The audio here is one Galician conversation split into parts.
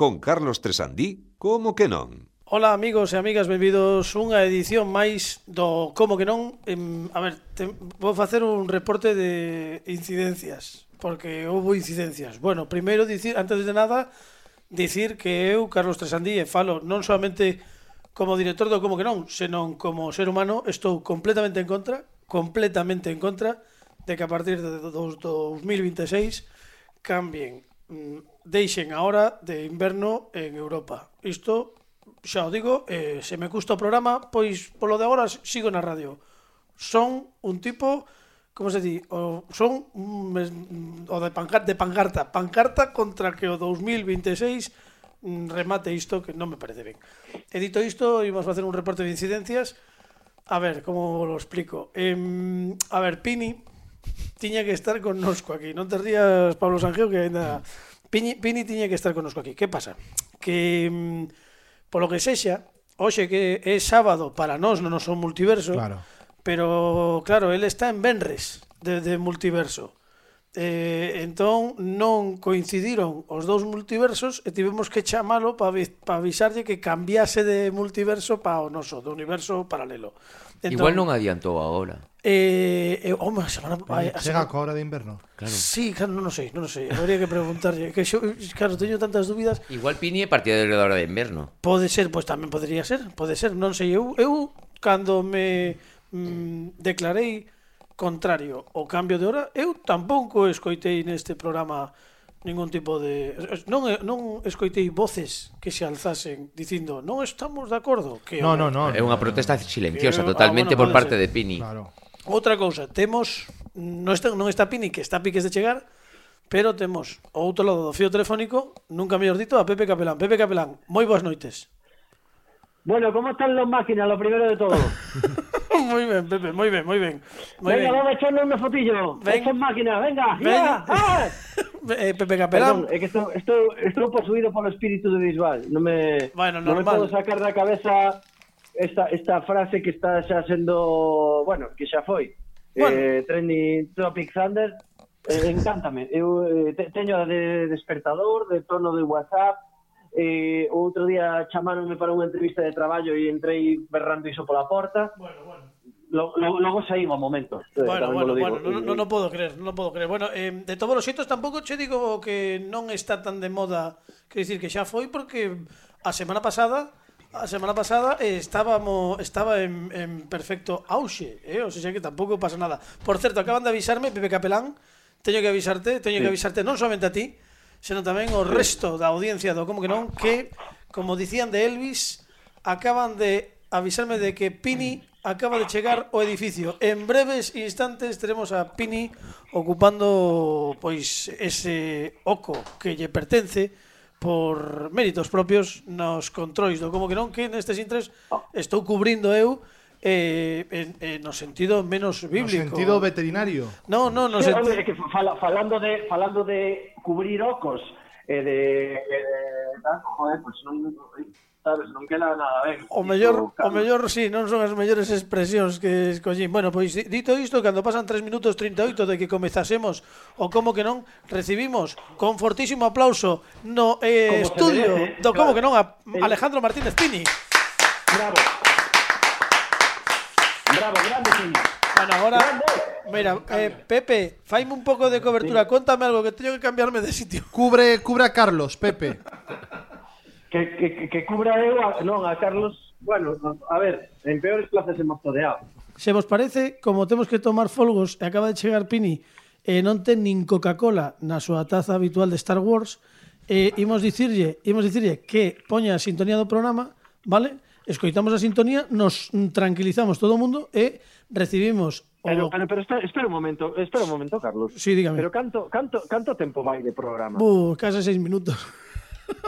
con Carlos Tresandí, como que non? Ola amigos e amigas, benvidos unha edición máis do Como que non em, A ver, te, vou facer un reporte de incidencias Porque houve incidencias Bueno, primeiro dicir, antes de nada Dicir que eu, Carlos Tresandí, e falo non solamente como director do Como que non Senón como ser humano estou completamente en contra Completamente en contra De que a partir de 2026 Cambien mm, deixen a hora de inverno en Europa. Isto xa o digo, eh, se me custa o programa, pois polo de agora sigo na radio. Son un tipo, como se di, o, son mm, o de, pancar, de pancarta, pancarta contra que o 2026 mm, remate isto que non me parece ben. E dito isto, íbamos a facer un reporte de incidencias. A ver, como lo explico. Eh, a ver, Pini tiña que estar connosco aquí. Non te rías, Pablo Sanjeo, que ainda... Pini, Pini tiña que estar conosco aquí. Que pasa? Que, mm, polo que sexa, hoxe que é sábado para nós no noso multiverso, claro. pero, claro, ele está en Benres, de, de multiverso. Eh, entón non coincidiron os dous multiversos e tivemos que chamalo para pa avisarlle que cambiase de multiverso para o noso, do universo paralelo. Entón, Igual non adiantou agora. Eh, eh, home, a semana vai, a Chega semana... a hora de inverno. Claro. Sí, claro, non o sei, non o sei. Habría que preguntarlle, que xo, claro, teño tantas dúbidas. Igual Pini é partidario da hora de inverno. Pode ser, pois pues, tamén podría ser, pode ser, non sei. Eu eu cando me mm, declarei contrario ao cambio de hora, eu tampouco escoitei neste programa ningún tipo de non non escoitei voces que se alzasen dicindo non estamos de acordo que No, no, no. É unha protesta silenciosa que... totalmente ah, bueno, por parte ser. de Pini. Claro. Outra cousa, temos non está, non está Pini que está a piques de chegar, pero temos o outro lado do fío telefónico, nunca mellor dito, a Pepe Capelán. Pepe Capelán, moi boas noites. Bueno, ¿cómo están las máquinas? Lo primero de todo. muy bien, Pepe, muy bien, muy bien. Muy venga, bien. vamos a echarle una fotillo. Ven. Estas máquinas, venga. venga. ¡Ah! eh, Pepe Capelán. Perdón, es que estoy, estoy, estoy poseído por el espíritu de Bisbal. No me, bueno, no me puedo sacar de la cabeza esta, esta frase que está xa sendo, bueno, que xa foi, bueno. eh, Trending Topic Thunder, eh, encántame. Eu eh, te, teño de despertador, de tono de WhatsApp, eh, outro día chamaronme para unha entrevista de traballo e entrei berrando iso pola porta. Bueno, bueno. Lo, lo, logo saí ao momento. Eh, bueno, bueno, bueno, non no, no podo creer, non podo creer. Bueno, eh, de todos os xeitos tampouco che digo que non está tan de moda, quer dicir que xa foi porque a semana pasada A semana pasada eh, estábamos estaba en, en perfecto auxe, eh? o sea que tampouco pasa nada. Por certo, acaban de avisarme, Pepe Capelán, teño que avisarte, teño sí. que avisarte non somente a ti, senón tamén o resto da audiencia do Como que non, que, como dicían de Elvis, acaban de avisarme de que Pini acaba de chegar ao edificio. En breves instantes teremos a Pini ocupando pois ese oco que lle pertence por méritos propios nos controis do como que non que nestes intres estou cubrindo eu eh, en, en no sentido menos bíblico. No sentido veterinario. No, no, no sí, sentido... Hombre, que fala, falando, de, falando de cubrir ocos, eh, de, eh, de... Joder, pues non sabes, non queda nada ben. O mellor, o mellor, sí, non son as mellores expresións que escollín. Bueno, pois dito isto, cando pasan 3 minutos 38 de que comezásemos o como que non recibimos con fortísimo aplauso no eh, como estudio merece, do como claro. que non a Alejandro Martínez Pini. Bravo. Bravo, grande Pini. Bueno, agora, mira, eh, Pepe, faime un pouco de cobertura, sí. contame algo que teño que cambiarme de sitio. Cubre, cubre a Carlos, Pepe. que, que, que cubra eu a, non, a Carlos bueno, a, ver, en peores plazas hemos todeado Se vos parece, como temos que tomar folgos e acaba de chegar Pini e non ten nin Coca-Cola na súa taza habitual de Star Wars e imos dicirlle, imos dicirlle que poña a sintonía do programa vale? Escoitamos a sintonía nos tranquilizamos todo o mundo e recibimos Pero, ah, pero, pero espera, espera un momento, espera un momento, Carlos. Sí, dígame. Pero canto, canto, canto tempo vai de programa? Uh, case seis minutos.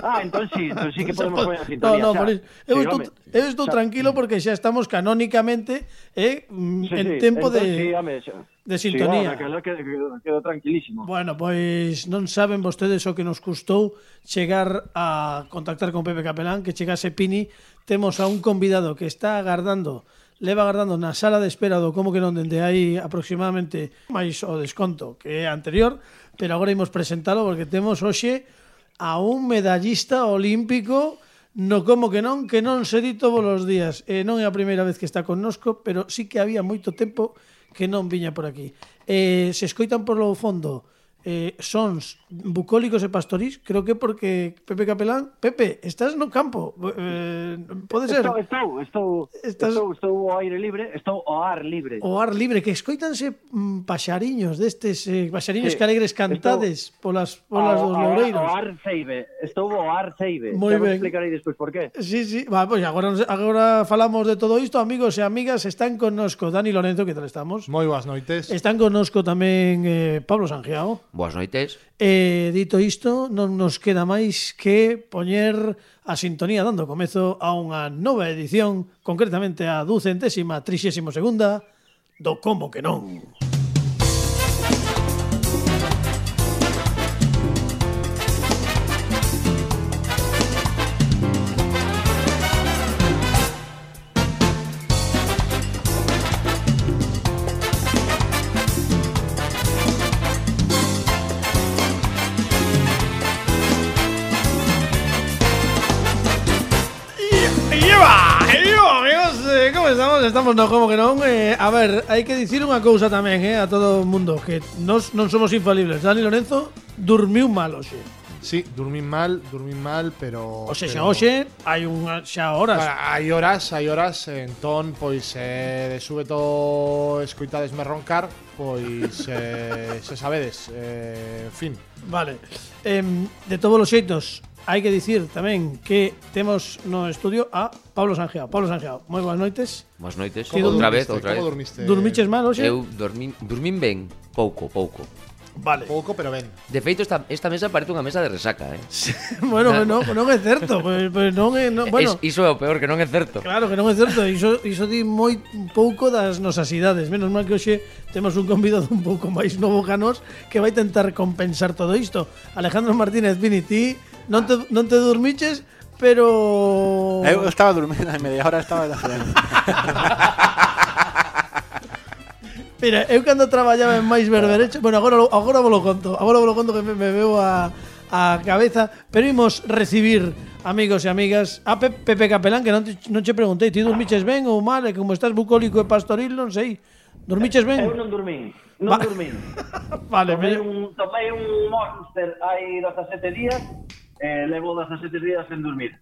Ah, entón sí, entón sí que podemos poñer a sintonía. No, no, por iso. Eu, sí, estou, eu estou tranquilo mm. porque xa estamos canónicamente eh, mm, sí, en sí. tempo entón, de, sí, home, xa. de sintonía. Sí, bueno, quedo, quedo, quedo tranquilísimo. Bueno, pois non saben vostedes o que nos custou chegar a contactar con Pepe Capelán, que chegase Pini, temos a un convidado que está agardando leva agardando na sala de espera do como que non dende aí aproximadamente máis o desconto que é anterior, pero agora imos presentalo porque temos hoxe a un medallista olímpico no como que non, que non se di todos os días. E non é a primeira vez que está connosco, pero sí que había moito tempo que non viña por aquí. Eh, se escoitan por lo fondo eh, sons bucólicos e pastorís, creo que porque Pepe Capelán, Pepe, estás no campo, eh, pode ser? Estou, estou, estou, estás... estou, estou ao aire libre, estou ao ar libre. O ar libre, que escoitanse mm, paxariños destes, eh, paxariños sí, que alegres cantades estou... polas, polas a, dos loureiros. Ao ar ceibe, estou ao ar ceibe, Muy ben. explicarei despois por qué. Sí, sí, va, pois pues agora, agora falamos de todo isto, amigos e amigas, están connosco Dani Lorenzo, que tal estamos? Moi boas noites. Están connosco tamén eh, Pablo Sangiao. Boas noites. E dito isto, non nos queda máis que poñer a sintonía dando comezo a unha nova edición, concretamente a ducentésima, trixésimo segunda, do Como que non. Estamos? Estamos no como que non eh, A ver, hai que dicir unha cousa tamén eh, A todo o mundo Que nos non somos infalibles. Dani Lorenzo dormiu mal hoxe. Sí, dormín mal, dormín mal, pero... O sea, xa pero- hoxe hai unha xa horas. Hai horas, hai horas, entón, pois, eh, de súbeto escoitadesme roncar, pois, eh, se sabedes, eh, en fin. Vale. Em, De todos os xeitos hai que dicir tamén que temos no estudio a Pablo Sanjeao. Pablo Sanjeao, moi boas noites. Boas noites. Como outra vez, outra vez. Como dormiste? Dormiches mal hoxe? Eu dormín, dormín ben, pouco, pouco. Vale. Pouco, pero ben. De feito, esta, esta mesa parece unha mesa de resaca, eh? bueno, non, non é certo. Pois, pois non é, non, bueno. Es, iso é o peor, que non é certo. Claro, que non é certo. Iso, iso di moi pouco das nosas idades. Menos mal que hoxe temos un convidado un pouco máis novo que nós que vai tentar compensar todo isto. Alejandro Martínez, Vini, ti non te, non te dormiches, pero... Eu estaba durmiendo, a media hora estaba... Mira, eu cando traballaba en máis berberecho Bueno, agora, agora vos lo conto Agora vos lo conto que me, me veo a, a cabeza Pero imos recibir, amigos e amigas A Pe Pepe Capelán, que non te, non che preguntei Ti dormiches ben ou mal? E como estás bucólico e pastoril, non sei Dormiches ben? Eu non dormín, non Va dormín Vale, tomei, me... un, tomei un monster hai 17 días eh, Levo 17 días sen dormir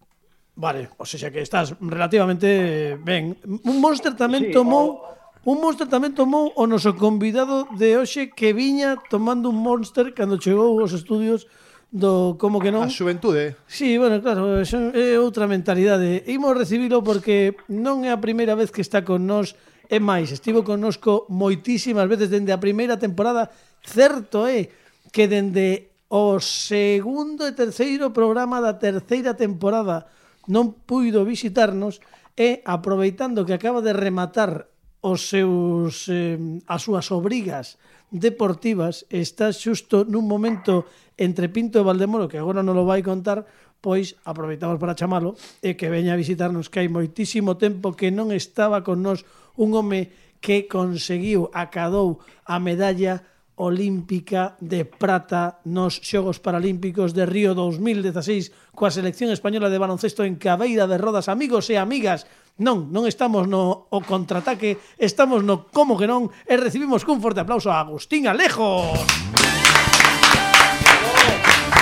Vale, o sea que estás relativamente ben Un monster tamén sí, tomou... O Un monster tamén tomou o noso convidado de hoxe que viña tomando un monster cando chegou aos estudios do como que non. A xuventude. Sí, bueno, claro, é outra mentalidade. Imos recibilo porque non é a primeira vez que está con nós É máis, estivo connosco moitísimas veces dende a primeira temporada. Certo é que dende o segundo e terceiro programa da terceira temporada non puido visitarnos e aproveitando que acaba de rematar os seus eh, as súas obrigas deportivas está xusto nun momento entre Pinto e Valdemoro, que agora non lo vai contar, pois aproveitamos para chamalo e que veña a visitarnos que hai moitísimo tempo que non estaba con nós un home que conseguiu, acadou a medalla olímpica de prata nos Xogos Paralímpicos de Río 2016 coa selección española de baloncesto en cabeira de rodas. Amigos e amigas, non, non estamos no o contraataque, estamos no como que non e recibimos cun forte aplauso a Agustín Alejos.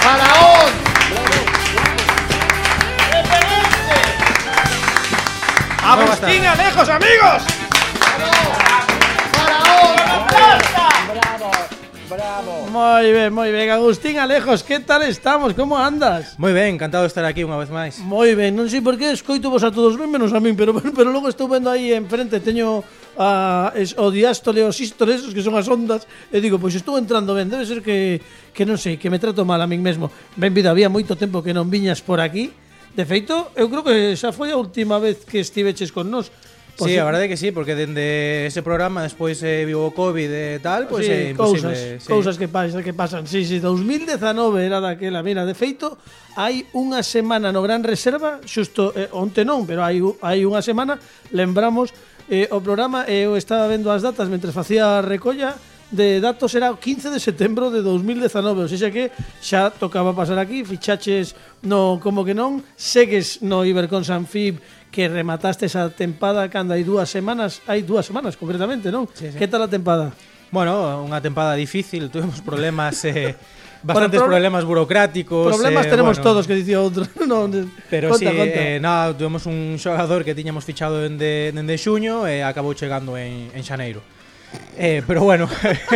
Faraón! Agustín Alejos, amigos! Bravo. Moi ben, moi ben. Agustín Alejos, que tal estamos? Como andas? Moi ben, encantado de estar aquí unha vez máis. Moi ben, non sei por que escoito vos a todos ben menos a min, pero, pero logo estou vendo aí enfrente, teño a, es, o diástole os sístoles, esos que son as ondas, e digo, pois estou entrando ben, debe ser que, que non sei, que me trato mal a min mesmo. Ben vida, había moito tempo que non viñas por aquí, De feito, eu creo que xa foi a última vez que estiveches con nós Sí, a verdade é que sí, porque dende ese programa despois eh, vivo o Covid e tal, pois sí, eh, é imposible. Cousas, sí. cousas que, pasan, que pasan. Sí, sí, 2019 era daquela. Mira, de feito, hai unha semana no Gran Reserva, xusto eh, onte non, pero hai, hai unha semana, lembramos eh, o programa, eh, eu estaba vendo as datas mentre facía a recolla, de datos era o 15 de setembro de 2019, ou seja que xa tocaba pasar aquí, fichaches no como que non, segues no Ibercon Sanfib, que remataste esa tempada cando hai dúas semanas, hai dúas semanas concretamente, non? Sí, sí. Que tal a tempada? Bueno, unha tempada difícil, tuvemos problemas eh, bastantes pro problemas burocráticos. Problemas eh, tenemos bueno, todos, que dicía outro. no, pero conta, sí, eh, conta. Eh, nada, tuvemos un xogador que tiñamos fichado dende, dende xuño e eh, acabou chegando en, en xaneiro. Eh, pero bueno,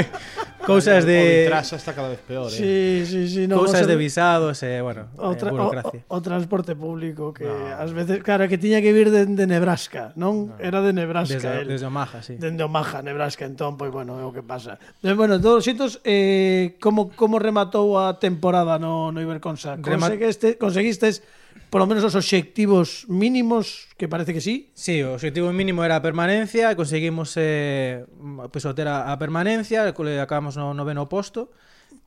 cousas de... O traxa está cada vez peor, eh? Sí, sí, sí. No, cousas de visados, eh, bueno, o tra eh, burocracia. O, o, o transporte público que no. ás veces... Claro, que tiña que vir de, de Nebraska, non? No. Era de Nebraska. Desde, el, desde Omaha, sí. Dende Omaha, Nebraska, entón, pois, pues, bueno, é o que pasa. Eh, bueno, todos os xitos, eh, como, como rematou a temporada no, no Iberconsa? Conseguiste, conseguistes polo menos os obxectivos mínimos, que parece que sí. Sí, o objetivo mínimo era a permanencia, conseguimos eh, pues, obter a, a permanencia, acabamos no noveno posto.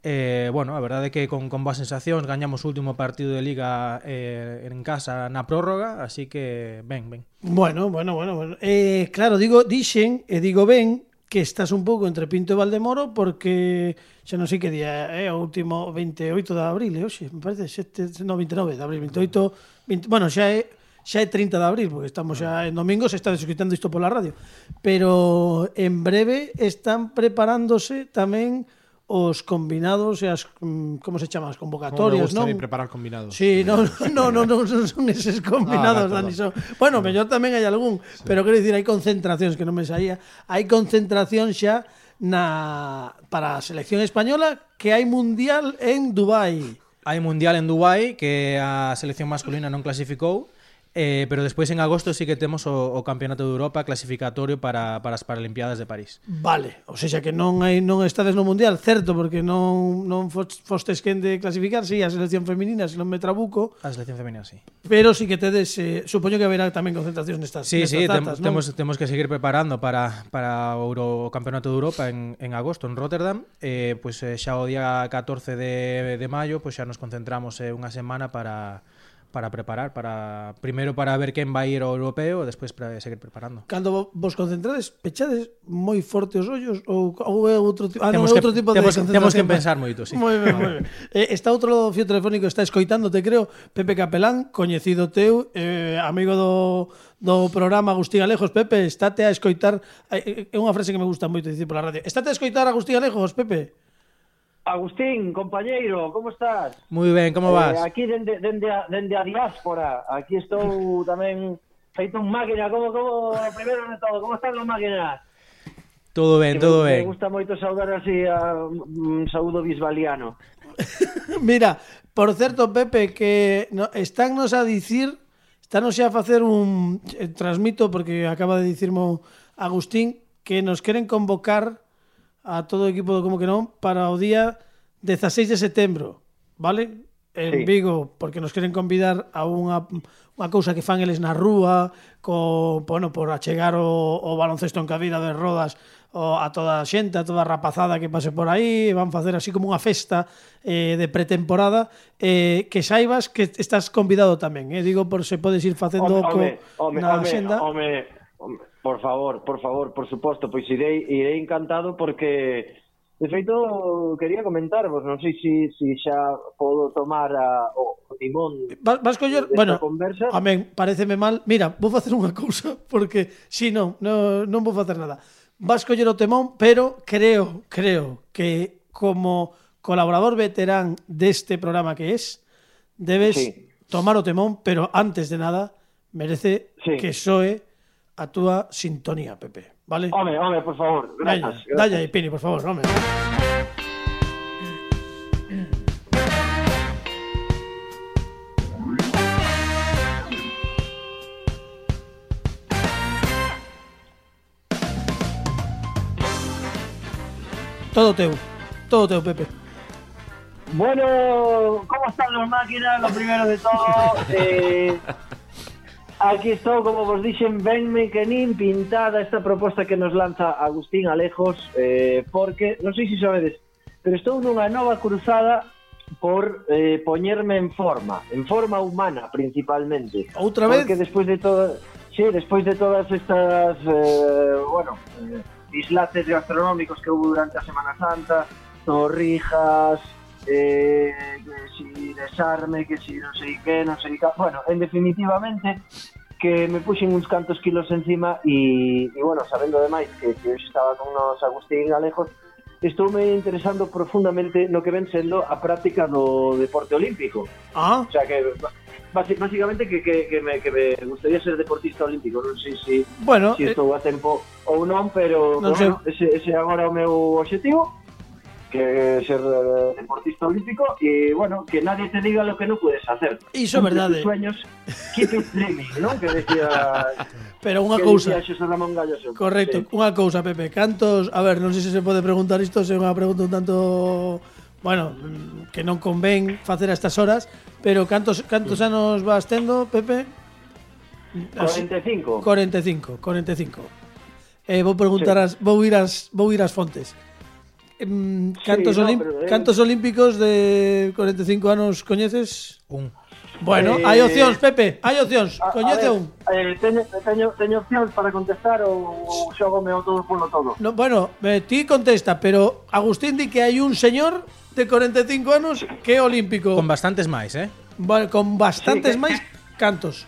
Eh, bueno, a verdade é que con, con boas sensacións gañamos o último partido de Liga eh, en casa na prórroga, así que ben, ben. Bueno, bueno, bueno. bueno. Eh, claro, digo, dixen, e digo ben, que estás un pouco entre Pinto e Valdemoro porque xa non sei que día é eh, o último 28 de abril, e hoxe, me parece, 7, no, 29 de abril, 28, 20, bueno, xa é xa é 30 de abril, porque estamos xa en domingo, se está escutando isto pola radio. Pero en breve están preparándose tamén os combinados e as mm, como se chama as convocatorias, non? Como preparar combinados. Sí, non, non, non, non, non son eses combinados, ah, Dani, son. Bueno, no. mellor tamén hai algún, sí. pero quero dicir hai concentracións que non me saía. Hai concentración xa na para a selección española que hai mundial en Dubai. Hai mundial en Dubai que a selección masculina non clasificou Eh, pero despois en agosto sí que temos o, o Campeonato de Europa clasificatorio para, para as Paralimpiadas de París. Vale, ou seja que non hai non estades no mundial, certo, porque non non fostes quen de clasificar, sí, a selección feminina, se non me trabuco. A selección feminina sí. Pero sí que tedes, eh, supoño que haberá tamén concentracións nestas Sí, nestas sí, datas, tem, ¿no? temos temos que seguir preparando para para o Euro Campeonato de Europa en en agosto en Rotterdam, eh pois pues, eh, xa o día 14 de de maio, pois pues, xa nos concentramos eh, unha semana para para preparar, para primeiro para ver quen vai ir ao europeo e despois para seguir preparando. Cando vos concentrades, pechades moi forte os ollos ou, ou é outro, ah, temos non, que, outro tipo temos, de concentración? Temos que pensar moito, sí. Moi ben, moi ben. Eh, está outro lado do fio telefónico, está escoitándote, creo, Pepe Capelán, coñecido teu, eh, amigo do, do programa Agustín Alejos. Pepe, estate a escoitar, eh, eh, é eh, unha frase que me gusta moito dicir pola radio, estate a escoitar Agustín Alejos, Pepe. Agustín, compañeiro, como estás? Moi ben, como eh, vas? Eh, aquí dende, dende, a, dende a diáspora, aquí estou tamén feito un máquina, como, como, primeiro de todo, como están os máquinas? Todo ben, que todo me, ben. Me gusta moito saudar así a un saúdo bisbaliano. Mira, por certo, Pepe, que no, estánnos a dicir, estánnos a facer un eh, transmito, porque acaba de dicirmo Agustín, que nos queren convocar a todo o equipo do Como que non para o día 16 de setembro, vale? En sí. Vigo, porque nos queren convidar a unha, unha cousa que fan eles na rúa, co, bueno, por achegar o, o baloncesto en cabida de rodas o, a toda a xente, a toda a rapazada que pase por aí, van facer así como unha festa eh, de pretemporada, eh, que saibas que estás convidado tamén, eh? digo, por se podes ir facendo home, co, home, home, na home, xenda. Home, home, home Por favor, por favor, por suposto, pois irei, irei encantado porque De feito, quería comentarvos, non sei se si, si xa podo tomar a, o timón Vas, vas coller, bueno, conversa. amén, pareceme mal Mira, vou facer unha cousa porque, si sí, non, non, non vou facer nada Vas coller o temón, pero creo, creo que como colaborador veterán deste programa que es Debes sí. tomar o temón, pero antes de nada merece sí. que soe a túa sintonía, Pepe, vale? Home, home, por favor, gracias. dalle gracias. aí, Pini, por favor, home. Todo teu, todo teu, Pepe. Bueno, ¿cómo están las máquinas? Lo primero de todo, eh, Aquí estou, como vos dixen, venme que nin pintada esta proposta que nos lanza Agustín Alejos eh, porque, non sei se sabedes, pero estou nunha nova cruzada por eh, poñerme en forma, en forma humana principalmente. Outra vez? Porque despois de todo, sí, despois de todas estas, eh, bueno, eh, dislaces gastronómicos que houve durante a Semana Santa, torrijas, eh, que si desarme, que si non sei que, non sei que... Bueno, en definitivamente, que me puxen uns cantos kilos encima e, e bueno, sabendo demais que, que eu estaba con nos Agustín Alejos, estoume interesando profundamente no que ven sendo a práctica do deporte olímpico. Ah. O sea que básicamente que, que, que, me, que me gustaría ser deportista olímpico, non sei se si, bueno, si estou eh... a tempo ou non, pero, non. Bueno, ese, ese agora é o meu objetivo que ser eh, deportista olímpico y bueno, que nadie te diga lo que no puedes hacer. Iso é verdade. Tus eh. sueños, keep it dreaming, non? Que decía Pero unha cousa. Correcto, sí. unha cousa, Pepe, cantos, a ver, non sei se se pode preguntar isto, se é unha pregunta un tanto bueno, mm, que non convén facer a estas horas, pero cantos cantos anos vas tendo, Pepe? 45. 45, 45. Eh, vou preguntar sí. as, vou ir as, vou ir as fontes. Em, cantos, no, olim- pero, eh. cantos olímpicos de 45 anos coñeces? Un. Bueno, Eh, hai opcións, Pepe, hai opcións. A- a Coñece ver, un. Eh, teño, teño, teño opcións para contestar ou xogome o todo polo todo? No, bueno, eh, ti contesta, pero Agustín di que hai un señor de 45 anos que é olímpico. Con bastantes máis, eh? Vale, con bastantes Sí, que- máis cantos.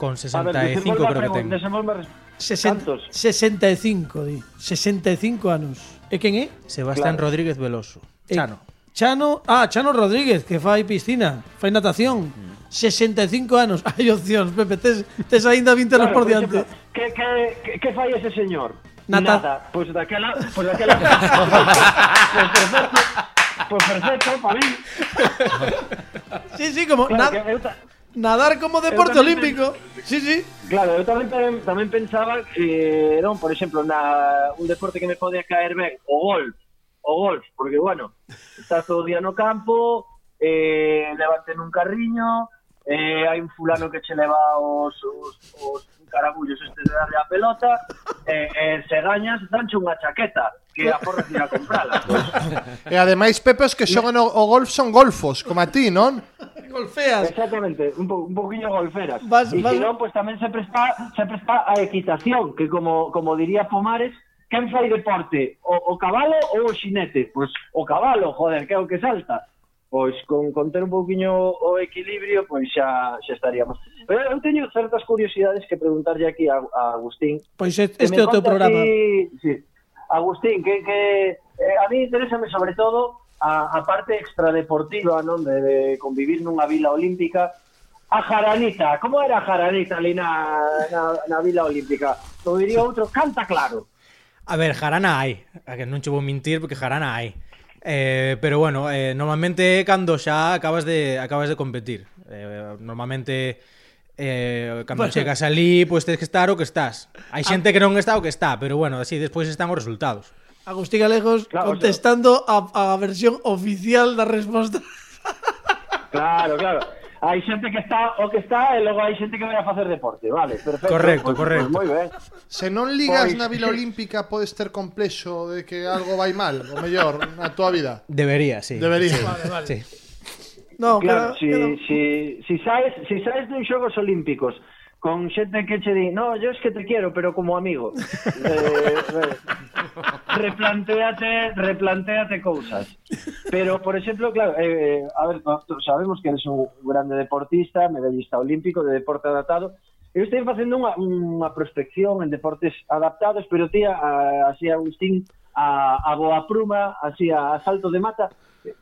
Con A ver, 65 creo que ten. desenvolve a res- 60, Cantos? 65, di. 65 anos. E quen é? Sebastián Claro. Rodríguez Veloso. Eh, Chano. Chano, ah, Chano Rodríguez, que fai piscina, fai natación. 65 anos. Hai opcións, Pepe, tes, tes aínda 20 anos Claro, por por diante. que, que, que, que fai ese señor? Nata- Nada. Pois pues daquela, pois pues daquela. pues perfecto. Pois perfecto, para mí. Sí, sí, como Claro, na- que eu ta- nadar como deporte olímpico. Sí, sí. Claro, tamén, tamén pensaba que, non, por exemplo, na, un deporte que me pode caer ben, o golf, o golf, porque, bueno, estás todo día no campo, eh, levante nun carriño, eh, hai un fulano que che leva os, os, os carabullos estes de darle a pelota, e, eh, se gañas, danche unha chaqueta que a porra tira comprala. Pues. Pois, e ademais, Pepe, os que xogan o, o golf son golfos, como a ti, non? Golfeas. Exactamente, un, po, un poquinho golferas. Vas, e vas... non, pues, tamén se presta, se presta a equitación, que como, como diría Pomares, quen fai deporte? O, o cabalo ou o xinete? Pois pues, o cabalo, joder, que é o que salta pois con conter un pouquiño o equilibrio, pois xa, xa estaríamos. Pero eu teño certas curiosidades que preguntarlle aquí a, a Agustín. Pois este é o teu programa. Aquí, sí. Agustín, que, que eh, a mí interésame sobre todo a, a parte extradeportiva, non? De, de convivir nunha vila olímpica. A Jaranita, como era a Jaranita ali na, na, na vila olímpica? Como diría outro, canta claro. A ver, Jarana hai. A que non che vou mentir, porque Jarana hai. Eh, pero bueno, eh, normalmente cando xa acabas de acabas de competir. Eh, normalmente eh, cando bueno. chegas ali, pois pues, tens que estar o que estás. Hai ah. xente que non está o que está, pero bueno, así despois están os resultados. Agustín Alejos claro, contestando claro. A, a versión oficial da resposta. Claro, claro hai xente que está o que está e logo hai xente que vai a facer deporte, vale, perfecto. Correcto, pois, correcto. Pois, moi ben. Se non ligas pois... na Vila Olímpica podes ter complexo de que algo vai mal, o mellor, na tua vida. Debería, sí. Debería. Sí. Vale, vale. Sí. No, claro, pero, si, pero... si, si saes, si saes dun xogos olímpicos con xente que che di, no, yo es que te quiero, pero como amigo. eh, replantéate, replantéate cousas. Pero, por exemplo, claro, eh, eh a ver, sabemos que eres un grande deportista, medallista olímpico de deporte adaptado, Eu estou facendo unha, unha prospección en deportes adaptados, pero tía, a, así a Agustín, a, a boa pruma, así a, a salto de mata,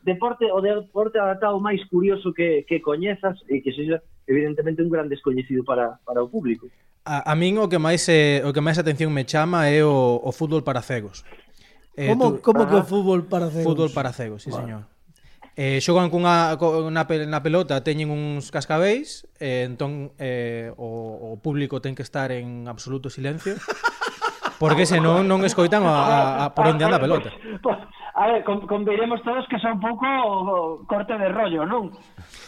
deporte o deporte adaptado máis curioso que, que coñezas e que sexa evidentemente un gran descoñecido para, para o público. A, a min o que máis eh, o que máis atención me chama é o, o fútbol para cegos. Eh, como, tú, como que o fútbol para cegos? Fútbol para cegos, sí, vale. señor. Eh, xogan cunha na, na pelota teñen uns cascabéis, eh, entón eh, o, o público ten que estar en absoluto silencio. Porque senón non escoitan a, a, a por onde anda a pelota. A ver, con, conviremos todos que son un pouco o, o corte de rollo, non?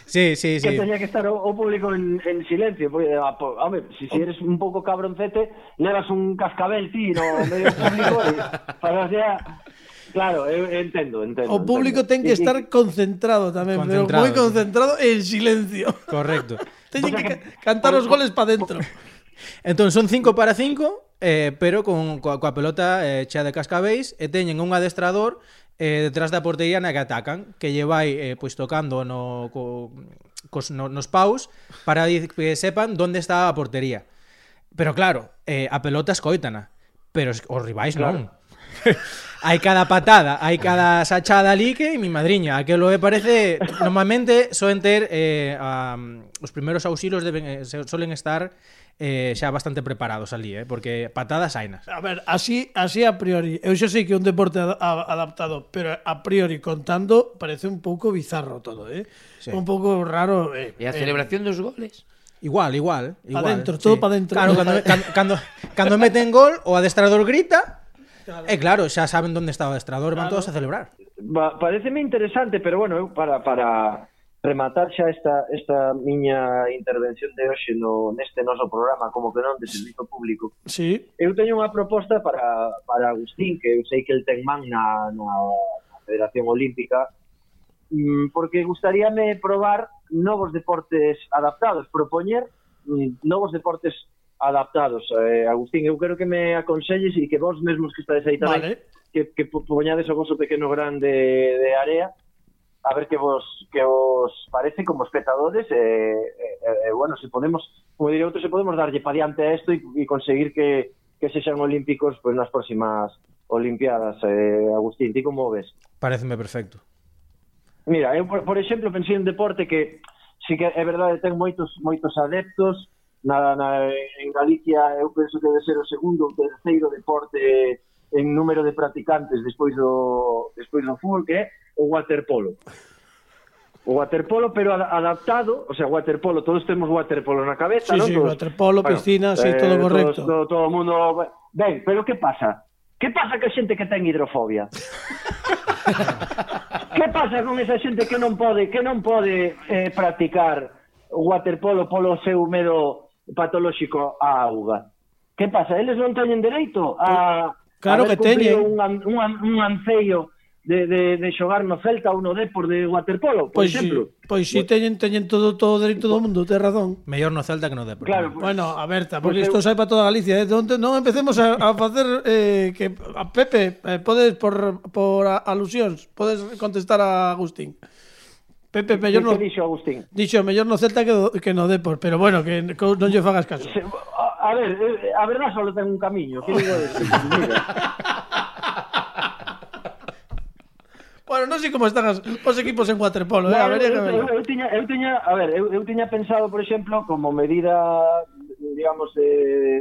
Sí, sí, sí. Que teña que estar o, o público en, en silencio, porque, a, a ver, si, si eres un pouco cabroncete, levas un cascabel ti no medio público e para ya... Claro, eu entendo, entendo. O público entendo. ten que estar concentrado tamén, concentrado. pero moi concentrado en silencio. Correcto. Teñen que ca cantar os goles para dentro. Entón son 5 para 5 eh, pero con coa, coa pelota eh, chea de cascabéis e teñen un adestrador eh, detrás da portería na que atacan, que lle vai eh, pois tocando no, co, cos, no, nos paus para que sepan onde está a portería. Pero claro, eh, a pelota escoitana, pero os rivais claro. non. hai cada patada, hai cada sachada ali que mi madriña, aquelo me parece normalmente soen ter eh, a, os primeiros auxilios deben eh, se- solen estar eh, xa bastante preparados ali, eh, porque patadas hainas. A ver, así, así a priori. Eu xa sei que é un deporte ad- a- adaptado, pero a priori contando parece un pouco bizarro todo, eh? Sí. Un pouco raro, eh. E a eh, celebración dos goles? Igual, igual, igual. dentro, todo pa dentro. Claro, cando, cando, cando, cando meten gol, o adestrador grita, Eh, claro. E claro, xa saben onde está o adestrador, claro. van todos a celebrar. Ba, pareceme interesante, pero bueno, eu para para rematar xa esta esta miña intervención de hoxe no neste noso programa como que non de servizo público. Sí. Eu teño unha proposta para para Agustín, que eu sei que el ten man na na Federación Olímpica, mm, porque gustaríame probar novos deportes adaptados, propoñer mm, novos deportes adaptados. Eh, Agustín, eu quero que me aconselles e que vos mesmos que estades aí tamén, vale. que, que poñades o vosso pequeno grande de área, a ver que vos que vos parece como espectadores, e eh, eh, eh, bueno, se podemos, como diría outro, se podemos darlle pa diante a isto e, e conseguir que, que sexan olímpicos pues, nas próximas Olimpiadas. Eh, Agustín, ti como ves? Pareceme perfecto. Mira, eu, por, por exemplo, pensei en deporte que sí que é verdade, ten moitos moitos adeptos, na, na, en Galicia eu penso que debe ser o segundo ou terceiro deporte en número de practicantes despois do despois do fútbol que é o waterpolo. O waterpolo pero adaptado, o sea, waterpolo, todos temos waterpolo na cabeza, sí, non? Sí, todos, waterpolo, bueno, piscina, sí, eh, todo correcto. Todo, todo, todo mundo ben, pero que pasa? Que pasa que a xente que ten hidrofobia? que pasa con esa xente que non pode, que non pode eh, practicar o waterpolo polo seu medo patolóxico á auga. Que pasa? Eles non teñen dereito a Claro a que teñen un, un, un anceio de, de, de xogar no Celta ou no Depor de waterpolo, por pois exemplo. Si, pois si teñen teñen todo todo o dereito do mundo, tes razón. Mellor no Celta que no Depor. Claro, pues, bueno, a Berta, porque pues, isto sai para toda Galicia, eh? Donde non empecemos a, a facer eh, que a Pepe, eh, podes por por alusións, podes contestar a Agustín. Pepe, mellor no... dixo Agustín? Dixo, mellor no Celta que, do, que no Depor, pero bueno, que non lle fagas caso. Se, a, a ver, eh, a verdad só ten un camiño, que digo de... mira. Bueno, non sei como están as, os equipos en waterpolo, eh? A ver, eu, eu, eu, tiña, eu tiña, a ver, eu, eu tiña pensado, por exemplo, como medida, digamos, de